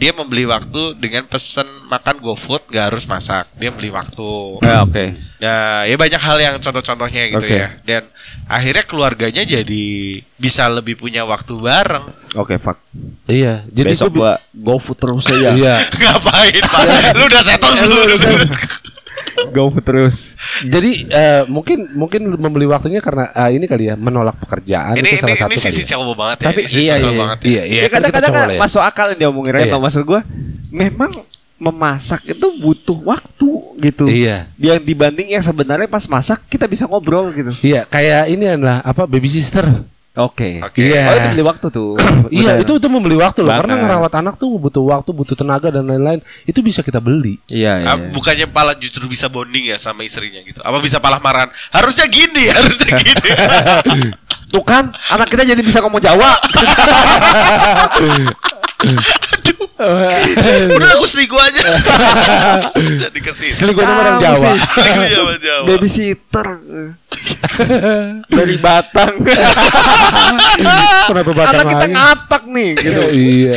dia membeli waktu dengan pesen makan GoFood gak harus masak, dia beli waktu. Eh, Oke. Nah, ya banyak hal yang contoh-contohnya gitu Oke. ya. Dan akhirnya keluarganya jadi bisa lebih punya waktu bareng. Oke, fuck. Iya Jadi Besok gua gua go food terus aja. Iya Ngapain, Pak? lu udah settle belum? Go terus. Jadi eh, mungkin mungkin membeli waktunya karena eh, ini kali ya menolak pekerjaan ini itu ini, salah satu ini sisi ya. cowok banget ya. Tapi Ini sisi iya, sosial iya. banget. Iya iya Ya kadang-kadang kan ya. masuk akal yang dia omongin. Iya. Maksud gua memang memasak itu butuh waktu gitu. Iya Yang dibanding yang sebenarnya pas masak kita bisa ngobrol gitu. Iya kayak ini adalah apa baby sister Oke. Oke. Iya. Oh itu beli waktu tuh. Iya itu itu membeli waktu loh karena ngerawat anak tuh butuh waktu butuh tenaga dan lain-lain itu bisa kita beli Iya iya. Ah, bukannya pala justru bisa bonding ya sama istrinya gitu. Apa bisa palah marahan? Harusnya gini, harusnya gini. Tuh kan anak kita jadi bisa ngomong Jawa. Udah aku selingkuh aja. Jadi ke sini. selingkuhnya orang Tahu Jawa. Selingkuh Jawa Jawa. Babysitter dari Batang. kenapa batang anak kita ngapak nih gitu. iya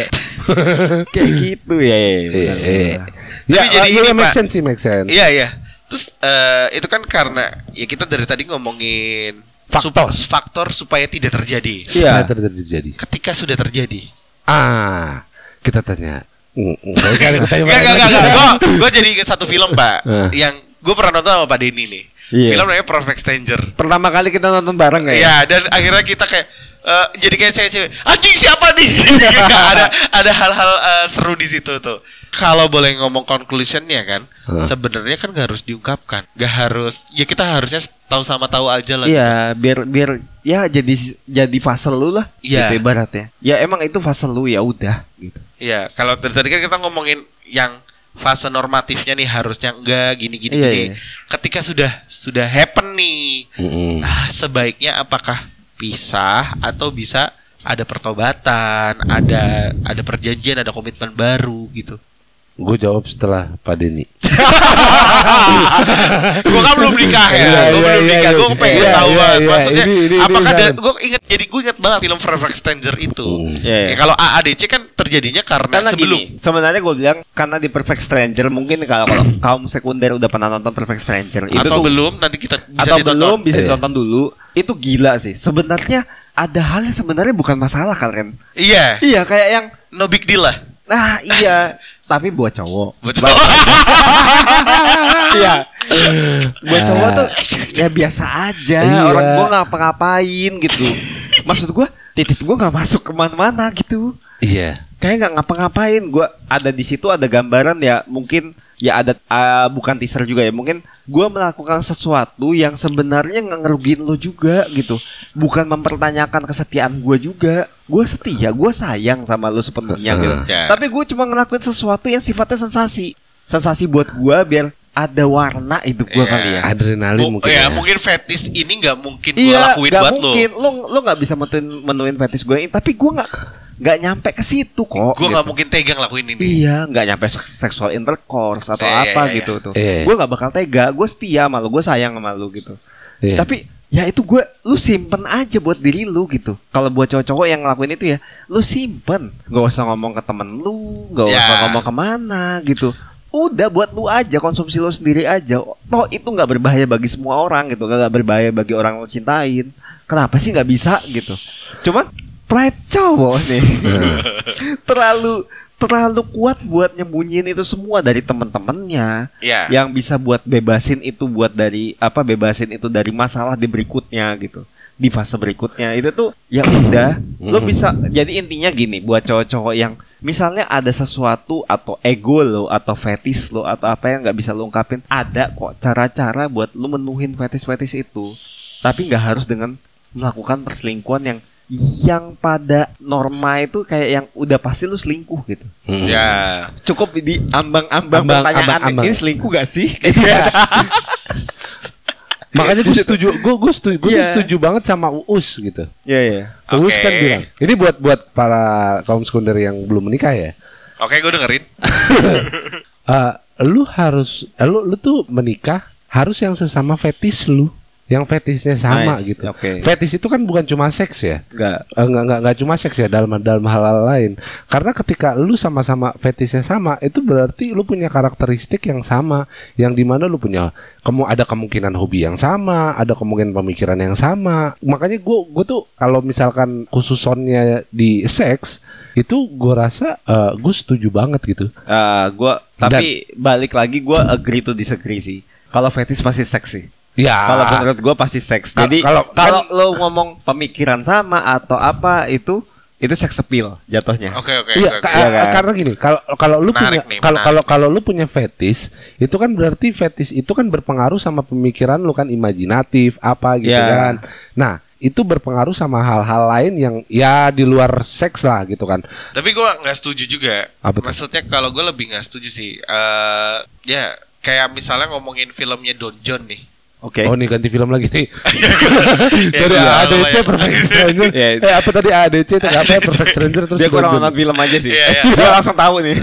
Kayak gitu ya. ya, Iya, iya. Ya, Tapi jadi iya, ini, make Pak. sense sih, make sense. Iya iya. Terus eh, itu kan karena ya kita dari tadi ngomongin Faktor. faktor supaya tidak terjadi. Iya. Terjadi. Ketika sudah terjadi. Ah, kita tanya. Mm, mm, Gak Gak gak. Gue gue jadi satu film pak. Eh. yang gue pernah nonton sama Pak Denny nih. Iya. Film namanya Perfect Stranger. Pertama kali kita nonton bareng ya. Iya dan akhirnya kita kayak eh, jadi kayak cewek-cewek anjing siapa nih ada ada hal-hal eh, seru di situ tuh kalau boleh ngomong conclusionnya kan Hah. sebenarnya kan gak harus diungkapkan gak harus ya kita harusnya tahu sama tahu aja lah gitu. Iya, biar biar ya jadi jadi fase lu lah. Iya. Gitu ibaratnya. Ya emang itu fase lu ya udah gitu. Iya, kalau dari tadi kan kita ngomongin yang fase normatifnya nih harusnya enggak gini gini Iya, gini. iya. Ketika sudah sudah happen nih, Mm-mm. ah sebaiknya apakah pisah atau bisa ada pertobatan, ada ada perjanjian, ada komitmen baru gitu. Gue jawab setelah Pak Denny. gue kan belum nikah ya, Iya, gue iya, belum iya, nikah, gue pengen Iya, tahu iya, banget. iya. Maksudnya Ini- ini- apakah ini ada? Gue inget jadi gue inget banget film Perfect Stranger itu. Hmm. Iya, iya. Ya, kalau AADC kan terjadinya karena, Karena sebelum gini, sebenarnya gue bilang karena di Perfect Stranger mungkin kalau kalau kaum sekunder udah pernah nonton Perfect Stranger itu atau tuh belum nanti kita bisa atau ditonton. belum bisa Iya. ditonton dulu. Itu gila sih. Sebenarnya ada hal yang sebenarnya bukan masalah kalian. Iya, Iya, kayak yang no big deal lah. nah iya, tapi buat cowok. Betul. Iya. Buat cowok tuh ya biasa aja. Iya. Orang gua ngapa-ngapain gitu. Maksud gua titik gua nggak masuk ke mana-mana gitu. Iya. Kayak nggak ngapa-ngapain. Gua ada di situ ada gambaran ya mungkin ya ada ah, bukan teaser juga ya mungkin gua melakukan sesuatu yang sebenarnya nggak ngerugiin lo juga gitu bukan mempertanyakan kesetiaan gua juga gua setia gua sayang sama lo sepenuhnya gitu Ya. tapi gue cuma ngelakuin sesuatu yang sifatnya sensasi sensasi buat gua biar ada warna hidup gua Iya. kali ya Adrenalin Mu- mungkin. ya, ya. mungkin fetis ini nggak mungkin gue Iya, lakuin nggak buat mungkin. Lo lo nggak bisa menuin menuin fetis gue ini, tapi gue nggak nggak nyampe ke situ kok. Gue nggak gitu. mungkin tega ngelakuin ini. Iya, nggak nyampe seks- seksual intercourse atau Iya, apa iya, gitu tuh. Iya. Gue nggak bakal tega. Gue setia sama lo, gue sayang sama lo gitu. Iya. Tapi ya itu gue lu simpen aja buat diri lu gitu kalau buat cowok-cowok yang ngelakuin itu ya lu simpen gak usah ngomong ke temen lu gak usah ngomong ke mana gitu udah buat lu aja konsumsi lu sendiri aja toh itu nggak berbahaya bagi semua orang gitu nggak berbahaya bagi orang lu cintain kenapa sih nggak bisa gitu cuman pride cowok nih terlalu terlalu kuat buat nyembunyiin itu semua dari temen-temennya. Ya. yang bisa buat bebasin itu buat dari apa bebasin itu dari masalah di berikutnya gitu. Di fase berikutnya. Itu tuh ya udah lo bisa jadi intinya gini buat cowok-cowok yang misalnya ada sesuatu atau ego lo atau fetis lo atau apa yang nggak bisa lo ungkapin ada kok cara-cara buat lo menuhin fetis-fetis itu. Tapi nggak harus dengan melakukan perselingkuhan yang yang pada norma itu kayak yang udah pasti lu selingkuh gitu Hmm. Ya. cukup di ambang-ambang Ambang, pertanyaan ambang, ambang. ini selingkuh gak sih? Makanya gue setuju, gue gue setuju, gue Iya. setuju banget sama Uus gitu. Iya iya. Uus Oke. kan bilang, ini buat buat para kaum sekunder yang belum menikah ya. Oke, gue dengerin. Eh, lu harus, eh, lu lu tuh menikah harus yang sesama fetis lu, yang fetisnya sama Nice, gitu. oke. Fetis itu kan bukan cuma seks ya. Enggak. Eh, Enggak, enggak, enggak cuma seks ya dalam dalam hal-hal lain. Karena ketika lu sama-sama fetisnya sama, itu berarti lu punya karakteristik yang sama, yang di mana lu punya kamu ada kemungkinan hobi yang sama, ada kemungkinan pemikiran yang sama. Makanya gua gua tuh kalau misalkan khususonnya di seks itu gua rasa eh, gue setuju banget gitu. Eh, gua tapi balik lagi gua agree to disagree sih. Kalau fetis pasti seks sih. Ya. Kalau menurut gua pasti seks. Ka- Jadi kalau- kalau lo ngomong pemikiran sama atau apa itu itu seks appeal jatuhnya. Oke, oke, Iya, oke. ka- oke. Iya kan? karena gini, kalau kalau lu Menarik punya kalau kalau kalau lu punya fetis, itu kan berarti fetis itu kan berpengaruh sama pemikiran lu kan imajinatif apa gitu Iya. kan. Nah, itu berpengaruh sama hal-hal lain yang ya di luar seks lah gitu kan. Tapi gue nggak setuju juga. Apa? Maksudnya kalau gue lebih nggak setuju sih. Eh, ya kayak misalnya ngomongin filmnya Don John nih. Oke. Oh nih ganti film lagi nih. Ya, Dari iya, ADC lumayan. Perfect Stranger. Iya. Eh apa tadi ADC tadi apa Perfect Stranger terus Dia kurang nonton film aja sih. Iya, iya. Dia langsung tahu nih.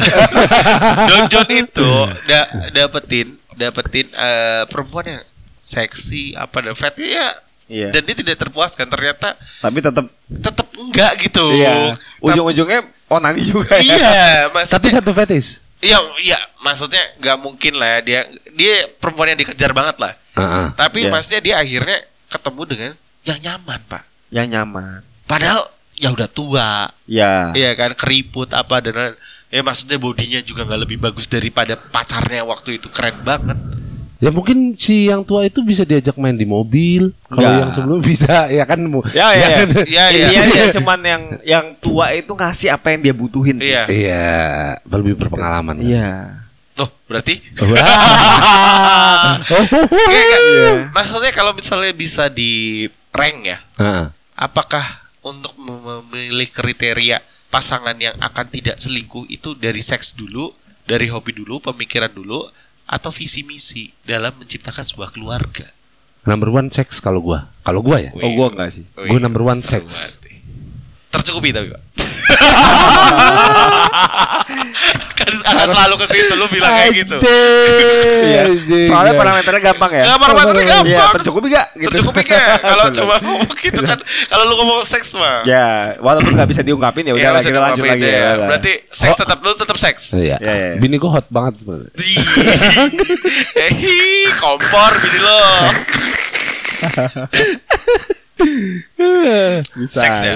Don John itu da dapetin dapetin eh, perempuan yang seksi apa dan fat ya Iya. dan dia tidak terpuaskan ternyata Tapi tetap tetap enggak gitu iya. Ujung-ujungnya onani juga ya. iya Tapi maksudnya satu fetis. iya iya maksudnya nggak mungkin lah ya dia dia perempuan yang dikejar banget lah Heeh. tapi Iya. maksudnya dia akhirnya ketemu dengan yang nyaman pak Yang nyaman. padahal ya udah tua Ya. Iya kan keriput apa dan ya maksudnya bodinya juga nggak lebih bagus daripada pacarnya waktu itu keren banget. Ya mungkin si yang tua itu bisa diajak main di mobil. Kalau yang sebelum bisa ya kan. mu- Ya ya ya. kan? Iya iya. Intinya dia cuman yang yang tua itu ngasih apa yang dia butuhin sih. Iya. Iya, lebih berpengalaman. Iya. Loh berarti? Iya. Maksudnya kalau misalnya bisa di rank ya, Heeh. apakah untuk mem- memilih kriteria pasangan yang akan tidak selingkuh itu dari seks dulu, dari hobi dulu, pemikiran dulu, atau visi misi dalam menciptakan sebuah keluarga? Number one seks kalau gua. Kalau gua ya. Oh gua enggak sih. Gua number one nih. Tercukupi tapi pak. kan akan selalu ke situ lu bilang kayak gitu. Iya. Anjing. Soalnya Iya. parameternya gampang ya. Nggak, parameternya Iya, gampang. tercukupi gak? Gitu. Tercukupi gak? Kalau cuma ngomong gitu kan, kalau lu ngomong seks mah. Ya, walaupun nggak bisa diungkapin ya udah lah bisa kita lanjut lagi ya. ya. Berarti seks tetap lu tetap seks. Iya. Iya, iya. Bini gua hot banget sebenarnya. Hehi, kompor bini lo. bisa. Seks ya.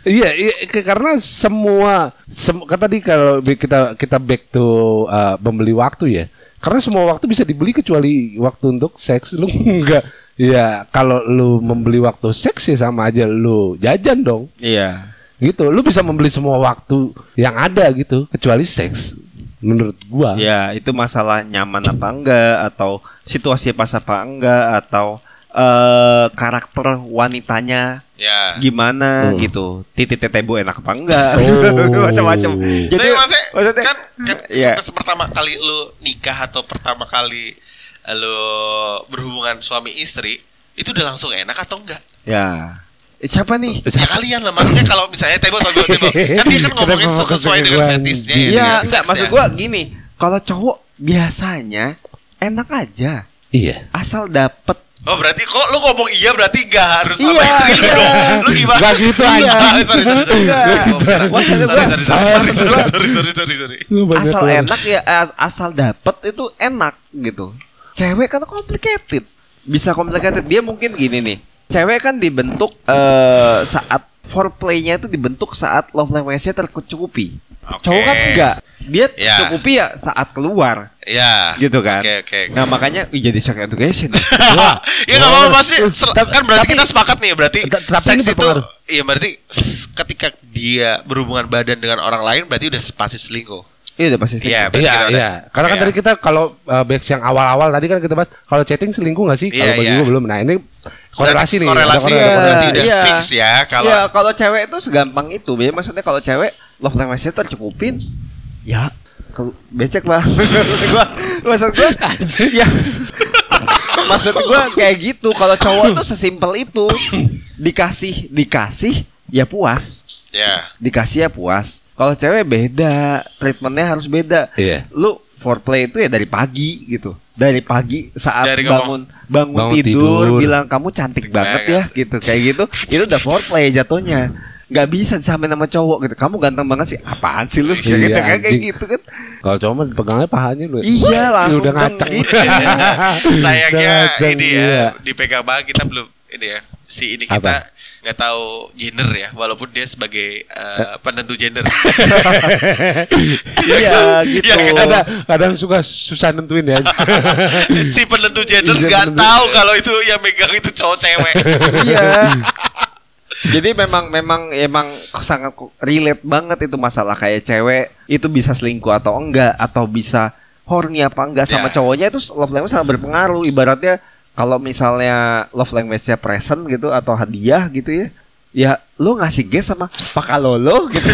Iya, iya karena semua sem kan tadi kalau kita kita back to uh, membeli waktu ya. Karena semua waktu bisa dibeli kecuali waktu untuk seks. Lu enggak ya kalau lu membeli waktu seks ya sama aja lu jajan dong. Iya. Gitu. Lu bisa membeli semua waktu yang ada gitu kecuali seks. Menurut gua. Ya, itu masalah nyaman apa enggak atau situasi pas apa enggak atau eh karakter wanitanya Ya. gimana Hmm. gitu. Titik tetebo enak apa enggak. Oh. Macam-macam. Jadi Jadi maksudnya, maksudnya kan, kan Iya. pas pertama kali lu nikah atau pertama kali lu berhubungan suami istri itu udah langsung enak atau enggak? ya. Eh, siapa nih? Ya kalian lah maksudnya kalau misalnya tebo tebo tebo kan dia kan ngomongin Kenapa sesuai dengan ke fetisnya gua? ya, Iya, enggak maksud gua gini. Kalau cowok biasanya enak aja Iya. asal dapet Oh berarti kok lu ngomong iya berarti gak harus sama iya, istri lu dong. Lu gimana? Gak gitu anjing. Sorry sorry sorry. Sorry sorry sorry sorry sorry sorry. Asal enak ya asal dapet itu enak gitu. Cewek kan complicated. Bisa complicated. Dia mungkin gini nih. Cewek kan dibentuk uh, saat foreplaynya itu dibentuk saat love language-nya tercukupi Oke. cowok kan enggak dia Ya. cukupi ya saat keluar Ya. gitu kan Oke oke. nah makanya ih, jadi sex education ya nggak apa-apa Tapi- kan berarti tapi- kita sepakat nih berarti seks itu iya berarti ketika dia berhubungan badan dengan orang lain berarti udah pasti selingkuh. Iya udah pasti Iya, Iya, iya. Karena kan Iya. tadi kita kalau uh, batch yang awal-awal tadi kan kita bahas kalau chatting selingkuh nggak sih? Iya, kalau bagi iya. gue belum. Nah ini korelasi nih. Korelasi Iya, korelasi. berarti udah iya. fix ya kalau ya kalau cewek itu segampang itu ya maksudnya kalau cewek love language-nya tercukupin ya kalau becek lah maksud gua maksud gua ya maksud gua kayak gitu kalau cowok tuh sesimpel itu dikasih dikasih ya puas ya dikasih ya puas kalau cewek beda treatmentnya harus beda Iya. lu foreplay itu ya dari pagi gitu dari pagi saat Dari bangun bangun, Bangun tidur, tidur. bilang kamu cantik banget ya gitu kayak gitu itu udah foreplay jatuhnya nggak bisa disamain sama cowok gitu kamu ganteng banget sih apaan sih lu Iya, Kayak gitu, kayak anjing. gitu kan Kalau cowok mah pegangnya pahanya lu. iya langsung udah ngacak. gitu. sayangnya ini iya. ya dipegang banget kita belum ini ya si ini kita Apa? Nggak tahu gender ya walaupun dia sebagai eh, penentu gender. Iya gitu. Kan? Kadang, kadang suka susah nentuin ya. si penentu gender Iya, nggak tahu kalau itu yang megang itu cowok cewek. Iya. Jadi memang memang emang sangat relate banget itu masalah kayak cewek itu bisa selingkuh atau enggak atau bisa horny apa enggak sama Ya. cowoknya itu love language sangat berpengaruh. Ibaratnya kalau misalnya love language-nya present gitu atau hadiah gitu ya ya lu ngasih gas sama pakalolo gitu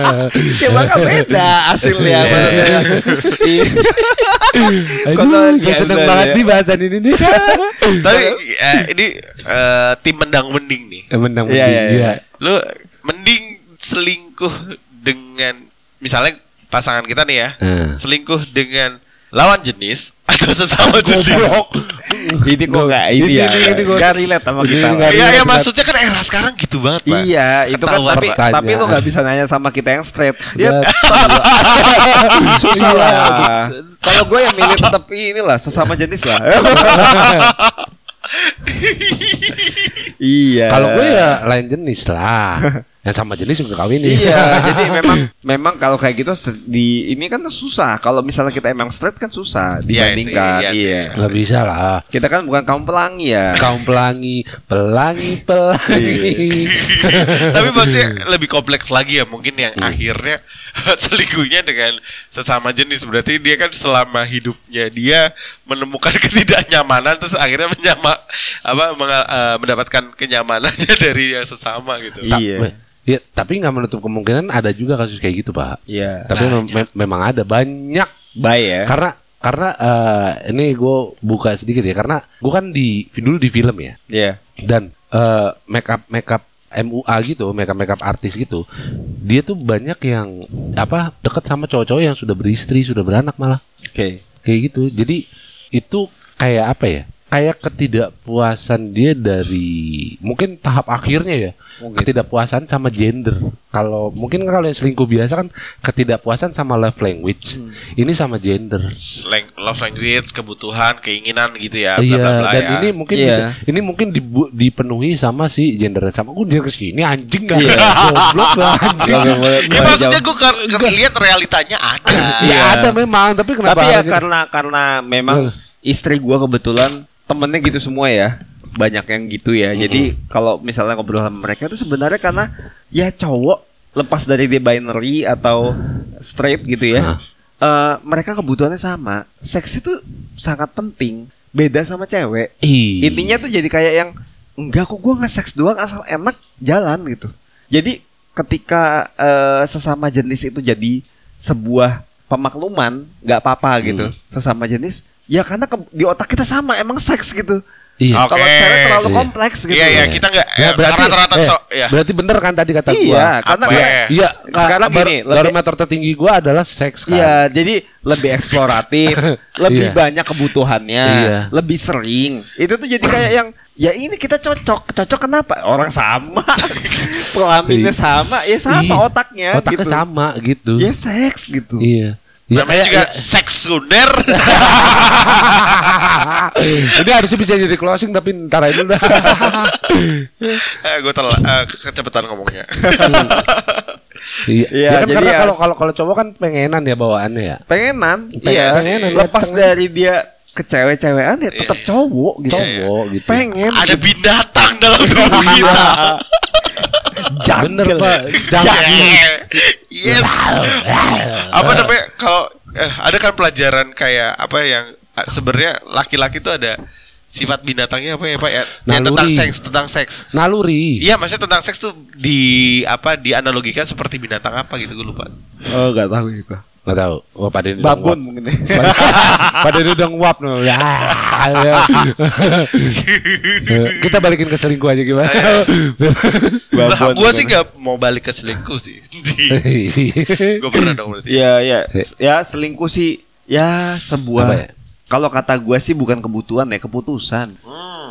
ya bakal beda hasilnya Iya, maksudnya. Iya. Kalau biasa seneng ya. banget nih bahasan ini nih. tapi eh, ini eh, tim mendang mending nih Eh, Menang Iya, iya, mending, iya. iya. lu mending selingkuh dengan misalnya pasangan kita nih ya Eh. selingkuh dengan lawan jenis atau sesama jenis ini kok nggak ini, Ini- ya ini- ini gua- nggak relate sama kita Iya, ya maksudnya kan era sekarang gitu banget, Pak. Iya, itu kan tapi pertanyaan. tapi lu nggak bisa nanya sama kita yang straight. Ya, Ya, susah lah. Kalau gue yang milih tetap inilah sesama jenis lah. iya. Kalau gue ya lain jenis lah. Yang sama jenis juga kawin nih. Iya, jadi memang memang kalau kayak gitu di ini kan susah. Kalau misalnya kita emang straight kan susah Iya dibandingkan. iya sih. Iya. Nggak bisa lah. Kita kan bukan kaum pelangi ya. Kaum pelangi, pelangi, pelangi. Tapi maksudnya lebih kompleks lagi ya mungkin yang akhirnya selingkuhnya dengan sesama jenis berarti dia kan selama hidupnya dia menemukan ketidaknyamanan terus akhirnya menyama apa menga- eh, mendapatkan kenyamanannya dari yang sesama gitu. Iya. Ya, tapi nggak menutup kemungkinan ada juga kasus kayak gitu, Pak. Iya. Tapi mem- mem- memang ada banyak Baik ya. karena karena eh, ini gue buka sedikit ya karena gue kan di dulu di film ya Iya. dan eh, makeup makeup MUA gitu makeup makeup artis gitu dia tuh banyak yang apa deket sama cowok-cowok yang sudah beristri sudah beranak malah Oke. kayak gitu jadi itu kayak apa ya kayak ketidakpuasan dia dari mungkin tahap akhirnya ya Mungkin. ketidakpuasan sama gender kalau mungkin kalau yang selingkuh biasa kan ketidakpuasan sama love language Hmm. ini sama gender Slang, love language, kebutuhan, keinginan gitu ya. iya bla, bla, bla, dan ya. ini mungkin Iya. bisa ini mungkin dibu- dipenuhi sama si gender sama gue dia ke sini anjing gak Iya. goblok lah anjing Ya maksudnya gue lihat realitanya ada. ya ada memang tapi kenapa Tapi ya karena karena memang istri gua kebetulan temennya gitu semua ya. Banyak yang gitu ya. Jadi kalau misalnya ngobrol sama mereka itu sebenarnya karena ya cowok lepas dari dia binary atau straight gitu ya. Hah. eh, mereka kebutuhannya sama. Seks itu sangat penting. Beda sama cewek. Ih. Intinya tuh jadi kayak yang enggak kok gua nge-seks doang asal enak jalan gitu. Jadi ketika eh, sesama jenis itu jadi sebuah pemakluman, nggak apa-apa gitu. Sesama jenis, ya karena ke- di otak kita sama emang seks gitu. Iya. Oke. Kalau cewek terlalu Iya. kompleks gitu. Iya iya kita nggak Ya, ya, rata-rata eh, cok ya. Berarti bener kan tadi kata gua? Iya, karena Apa kayak- ya? Iya, Sekarang bar- gini, lebih- barometer tertinggi gua adalah seks kan. Iya, jadi lebih eksploratif, lebih Iya. banyak kebutuhannya, Iya. lebih sering. Itu tuh jadi kayak yang ya ini kita cocok. Cocok kenapa? Orang sama. Kelaminnya Iya. sama, ya sama Iya. otaknya Otaknya gitu. sama gitu. Ya seks gitu. Iya. Ya, Namanya kayak- juga ya- sekunder. Ini harusnya bisa jadi closing tapi ntar aja dulu dah. eh, gue telah eh, kecepatan ngomongnya. Iya, Iya, ya kan jadi karena ya- kalau kalau kalau cowok kan pengenan ya bawaannya ya. Pengenan, Pengen- iya. pengenan, Lepas dateng. dari dia ke cewek-cewekan ya tetap Iya. cowok gitu. Cowok gitu. Pengen Ada gitu. binatang dalam tubuh kita. Bener. Pak, jangan. yes. Apa namanya kalau eh, ada kan pelajaran kayak apa yang eh, sebenarnya laki-laki tuh ada sifat binatangnya apa ya Pak ya? Yang tentang Naluri. seks, tentang seks. Naluri. Iya, maksudnya tentang seks tuh di apa dianalogikan seperti binatang apa gitu gue lupa. Oh, enggak tahu itu. Nggak tahu. Oh, pada ini nguap. mungkin. ya. pada ini udah nguap no. Ya. ya. Kita balikin ke selingkuh aja gimana? Babon. gue sih nggak mau balik ke selingkuh sih. gue pernah dong berarti. Iya, iya. Ya selingkuh sih ya sebuah Apa ya? Kalau kata gua sih bukan kebutuhan ya, keputusan.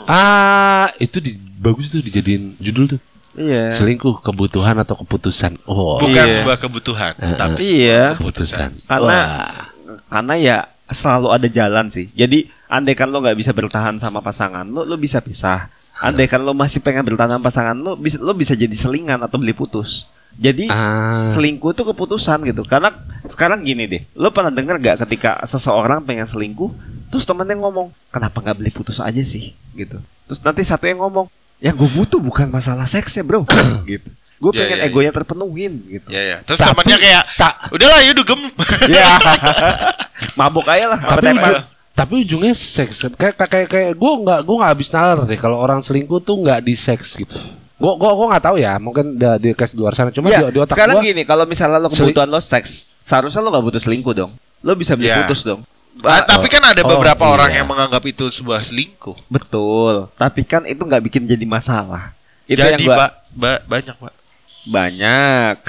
ah, itu di, bagus tuh dijadiin judul tuh. Iya. Selingkuh kebutuhan atau keputusan. Oh. Bukan Iya. sebuah kebutuhan, Eh, tapi Iya. keputusan. Karena Wah. karena ya selalu ada jalan sih. Jadi andai kan lo nggak bisa bertahan sama pasangan lo, lo bisa pisah. Andai kan lo masih pengen bertahan sama pasangan lo, bisa lo bisa jadi selingan atau beli putus. Jadi Ah. selingkuh itu keputusan gitu. Karena sekarang gini deh, lo pernah dengar gak ketika seseorang pengen selingkuh, terus temennya ngomong, kenapa nggak beli putus aja sih, gitu. Terus nanti satu yang ngomong, ya gue butuh bukan masalah seksnya bro, gitu. Gue Ya, pengen ya, egonya terpenuhin gitu. Ya ya. Terus Tapi- temannya kayak, tak- udahlah yuk dugem. Ya, mabuk aja lah. tapi ujung- tapi ujungnya seks kayak kayak kayak, kayak gue nggak gue nggak habis nalar deh kalau orang selingkuh tuh nggak di seks gitu gue gue gue nggak tahu ya mungkin di, di kes di luar sana cuma Iya, di, di otak sekarang gue gini, kalau misalnya lo kebutuhan lo seks, seharusnya lo gak butuh selingkuh dong. Lo bisa beli Iya. putus dong. Ah, Ba- tapi kan ada Oh, beberapa iya. orang yang menganggap itu sebuah selingkuh. betul. Tapi kan itu nggak bikin jadi masalah. Itu Jadi yang gua Pak, ba- banyak pak. banyak.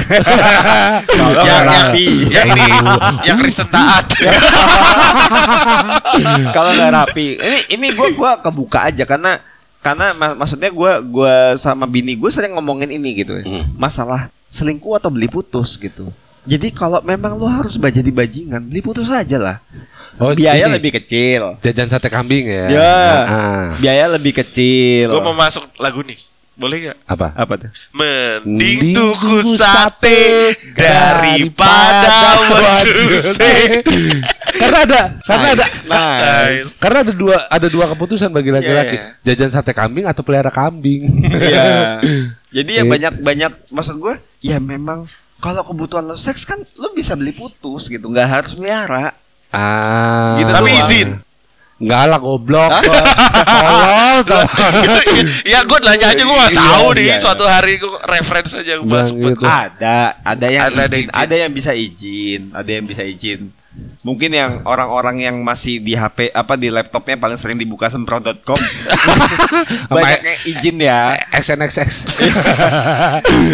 Yang, yang, rapi, yang ini, yang Kristen taat. kalau nggak rapi. Ini ini gua gua kebuka aja karena karena ma- maksudnya gua gua sama bini gue sering ngomongin ini gitu. Hmm. Masalah selingkuh atau beli putus gitu. Jadi kalau memang lo harus jadi bajingan, beli putus aja lah. Oh, Biaya ini, lebih kecil. jajan sate kambing ya Ya. Ah, ah. Biaya lebih kecil. Gue mau masuk lagu nih. Boleh gak? apa apa tuh? Mending tuku sate daripada weduse. karena ada karena ada Nice. karena ada dua ada dua keputusan bagi laki-laki Iya, jajan sate kambing atau pelihara kambing Iya. Jadi ya Iya. banyak banyak maksud gue ya memang kalau kebutuhan lo seks kan lo bisa beli putus gitu, nggak harus melihara. ah Gitu Tapi doang. izin. Enggak lah goblok. Tolol. ya gue nanya aja gue gak Iya, tahu nih iya. suatu hari gue reference aja gue masuk gitu. Ada, ada yang Ada- ada izin, izin. ada yang bisa izin, ada yang bisa izin. Mungkin yang orang-orang yang masih di HP apa di laptopnya paling sering dibuka semprot.com. banyak yang izin ya. XNXX.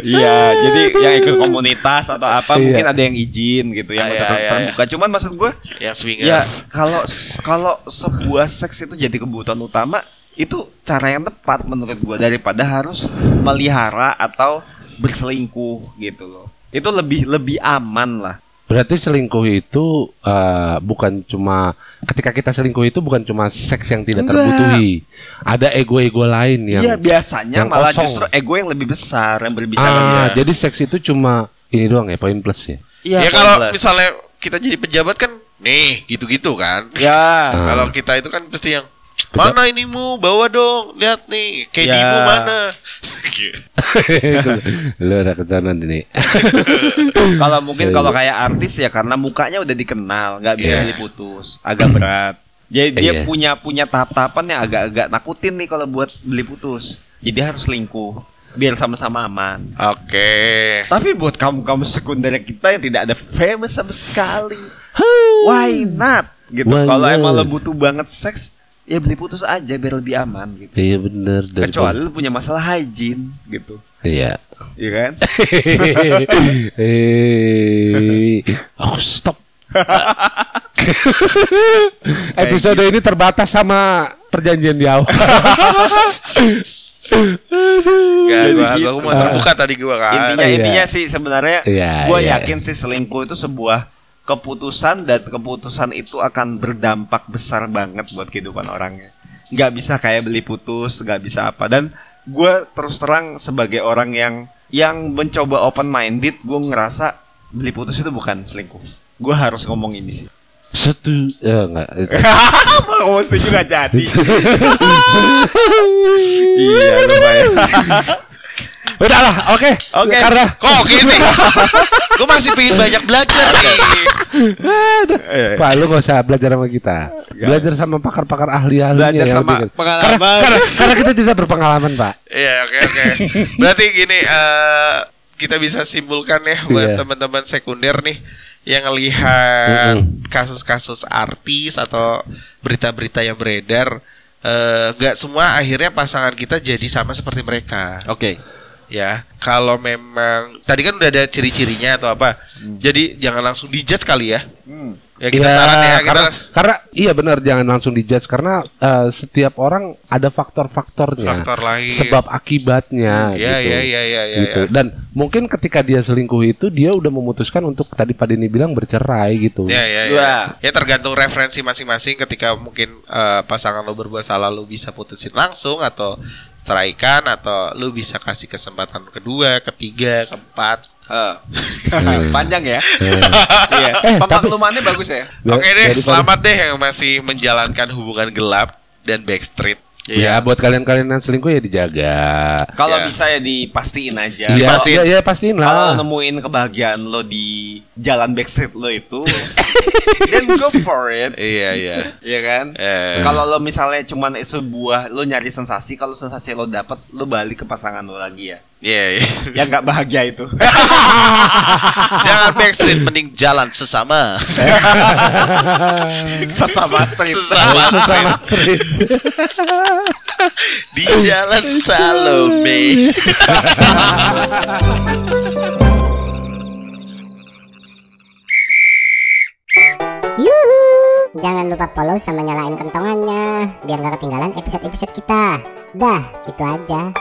Iya, jadi yang ikut komunitas atau apa Iya. mungkin ada yang izin gitu yang Iya, tetap iya, terbuka. Cuman maksud gue Yang swinger. Ya kalau kalau sebuah seks itu jadi kebutuhan utama itu cara yang tepat menurut gua daripada harus melihara atau berselingkuh gitu loh. Itu lebih lebih aman lah. Berarti selingkuh itu eh, bukan cuma ketika kita selingkuh itu bukan cuma seks yang tidak Enggak. terbutuhi. Ada ego-ego lain yang Iya biasanya yang malah kosong. justru ego yang lebih besar yang berbicara. Ah, ya. jadi seks itu cuma ini doang ya poin plus ya. Iya ya kalau pelan-pelan. misalnya kita jadi pejabat kan nih gitu-gitu kan. ya. Kalau kita itu kan pasti yang mana inimu bawa dong lihat nih KD-mu Ya. mana Lu udah keturunan ini. kalau mungkin kalau kayak artis ya karena mukanya udah dikenal nggak bisa Iya. beli putus agak berat. Jadi dia Iya. punya punya tahap-tahapan yang agak-agak nakutin nih kalau buat beli putus. Jadi harus selingkuh biar sama-sama aman. oke Tapi buat kamu-kamu sekunder kita yang tidak ada famous sama sekali, why not? Gitu. Kalau emang lo butuh banget seks, ya beli putus aja biar lebih aman gitu. Iya bener Kecuali lu punya masalah hygiene gitu. Iya. Iya kan? eh, aku stop. Episode ini terbatas sama perjanjian di awal. Gak, gua, gitu. gua mau terbuka tadi gua kan. intinya iya. intinya sih sebenarnya Iya, gue iya. yakin sih selingkuh itu sebuah keputusan dan keputusan itu akan berdampak besar banget buat kehidupan orangnya. Nggak bisa kayak beli putus nggak bisa apa. Dan gue terus terang sebagai orang yang yang mencoba open minded gue ngerasa beli putus itu bukan selingkuh. Gue harus ngomong ini sih. Satu eh, enggak. ngomong setuju nggak jadi? Iya lumayan Udahlah, oke. Oke. Karena Kok oke sih? Gue masih pengen banyak belajar nih. Eh, Pak, lu gak usah belajar sama kita. Belajar sama pakar-pakar ahli-ahlinya Belajar sama pengalaman. Karena, karena, karena kita tidak berpengalaman, Pak. Iya oke oke. Berarti gini eh kita bisa simpulkan ya buat Iya. teman-teman sekunder nih yang lihat kasus-kasus artis atau berita-berita yang beredar eh, nggak semua akhirnya pasangan kita jadi sama seperti mereka oke ya kalau memang tadi kan udah ada ciri-cirinya atau apa jadi jangan langsung dijudge kali ya Hmm. ya kita Iya, saran ya kita karena, karena iya benar jangan langsung dijudge karena eh, setiap orang ada faktor-faktornya. faktor lain Sebab akibatnya ya gitu. ya ya ya ya, gitu. ya. Dan mungkin ketika dia selingkuh itu dia udah memutuskan untuk tadi Pak Denny bilang bercerai gitu. Ya, ya, ya. Wah. Ya tergantung referensi masing-masing ketika mungkin eh, pasangan lo berbuat salah lo bisa putusin langsung atau ceraikan atau lo bisa kasih kesempatan kedua, ketiga, keempat. Eh. Panjang ya. Iya. Eh, tapi- Pemaklumannya bagus ya. Oke deh, selamat deh yang masih menjalankan hubungan gelap dan backstreet. Ya, buat kalian-kalian yang selingkuh ya dijaga. Kalau Ya. bisa ya dipastiin aja. Iya, Pastiin. ya, ya pastiin Kalau lah. nemuin kebahagiaan lo di jalan backstreet lo itu, then go for it. Iya, iya. Iya kan? Eh. Kalau lo misalnya cuman sebuah lo nyari sensasi, kalau sensasi lo dapet, lo balik ke pasangan lo lagi ya. Iya, iya. Yang nggak bahagia itu. Jangan backstreet, mending jalan sesama. Sesama street. Sesama Sama street. Di jalan Salome. Yuhu! Jangan lupa follow sama nyalain kentongannya biar gak ketinggalan episode-episode kita. Dah, itu aja.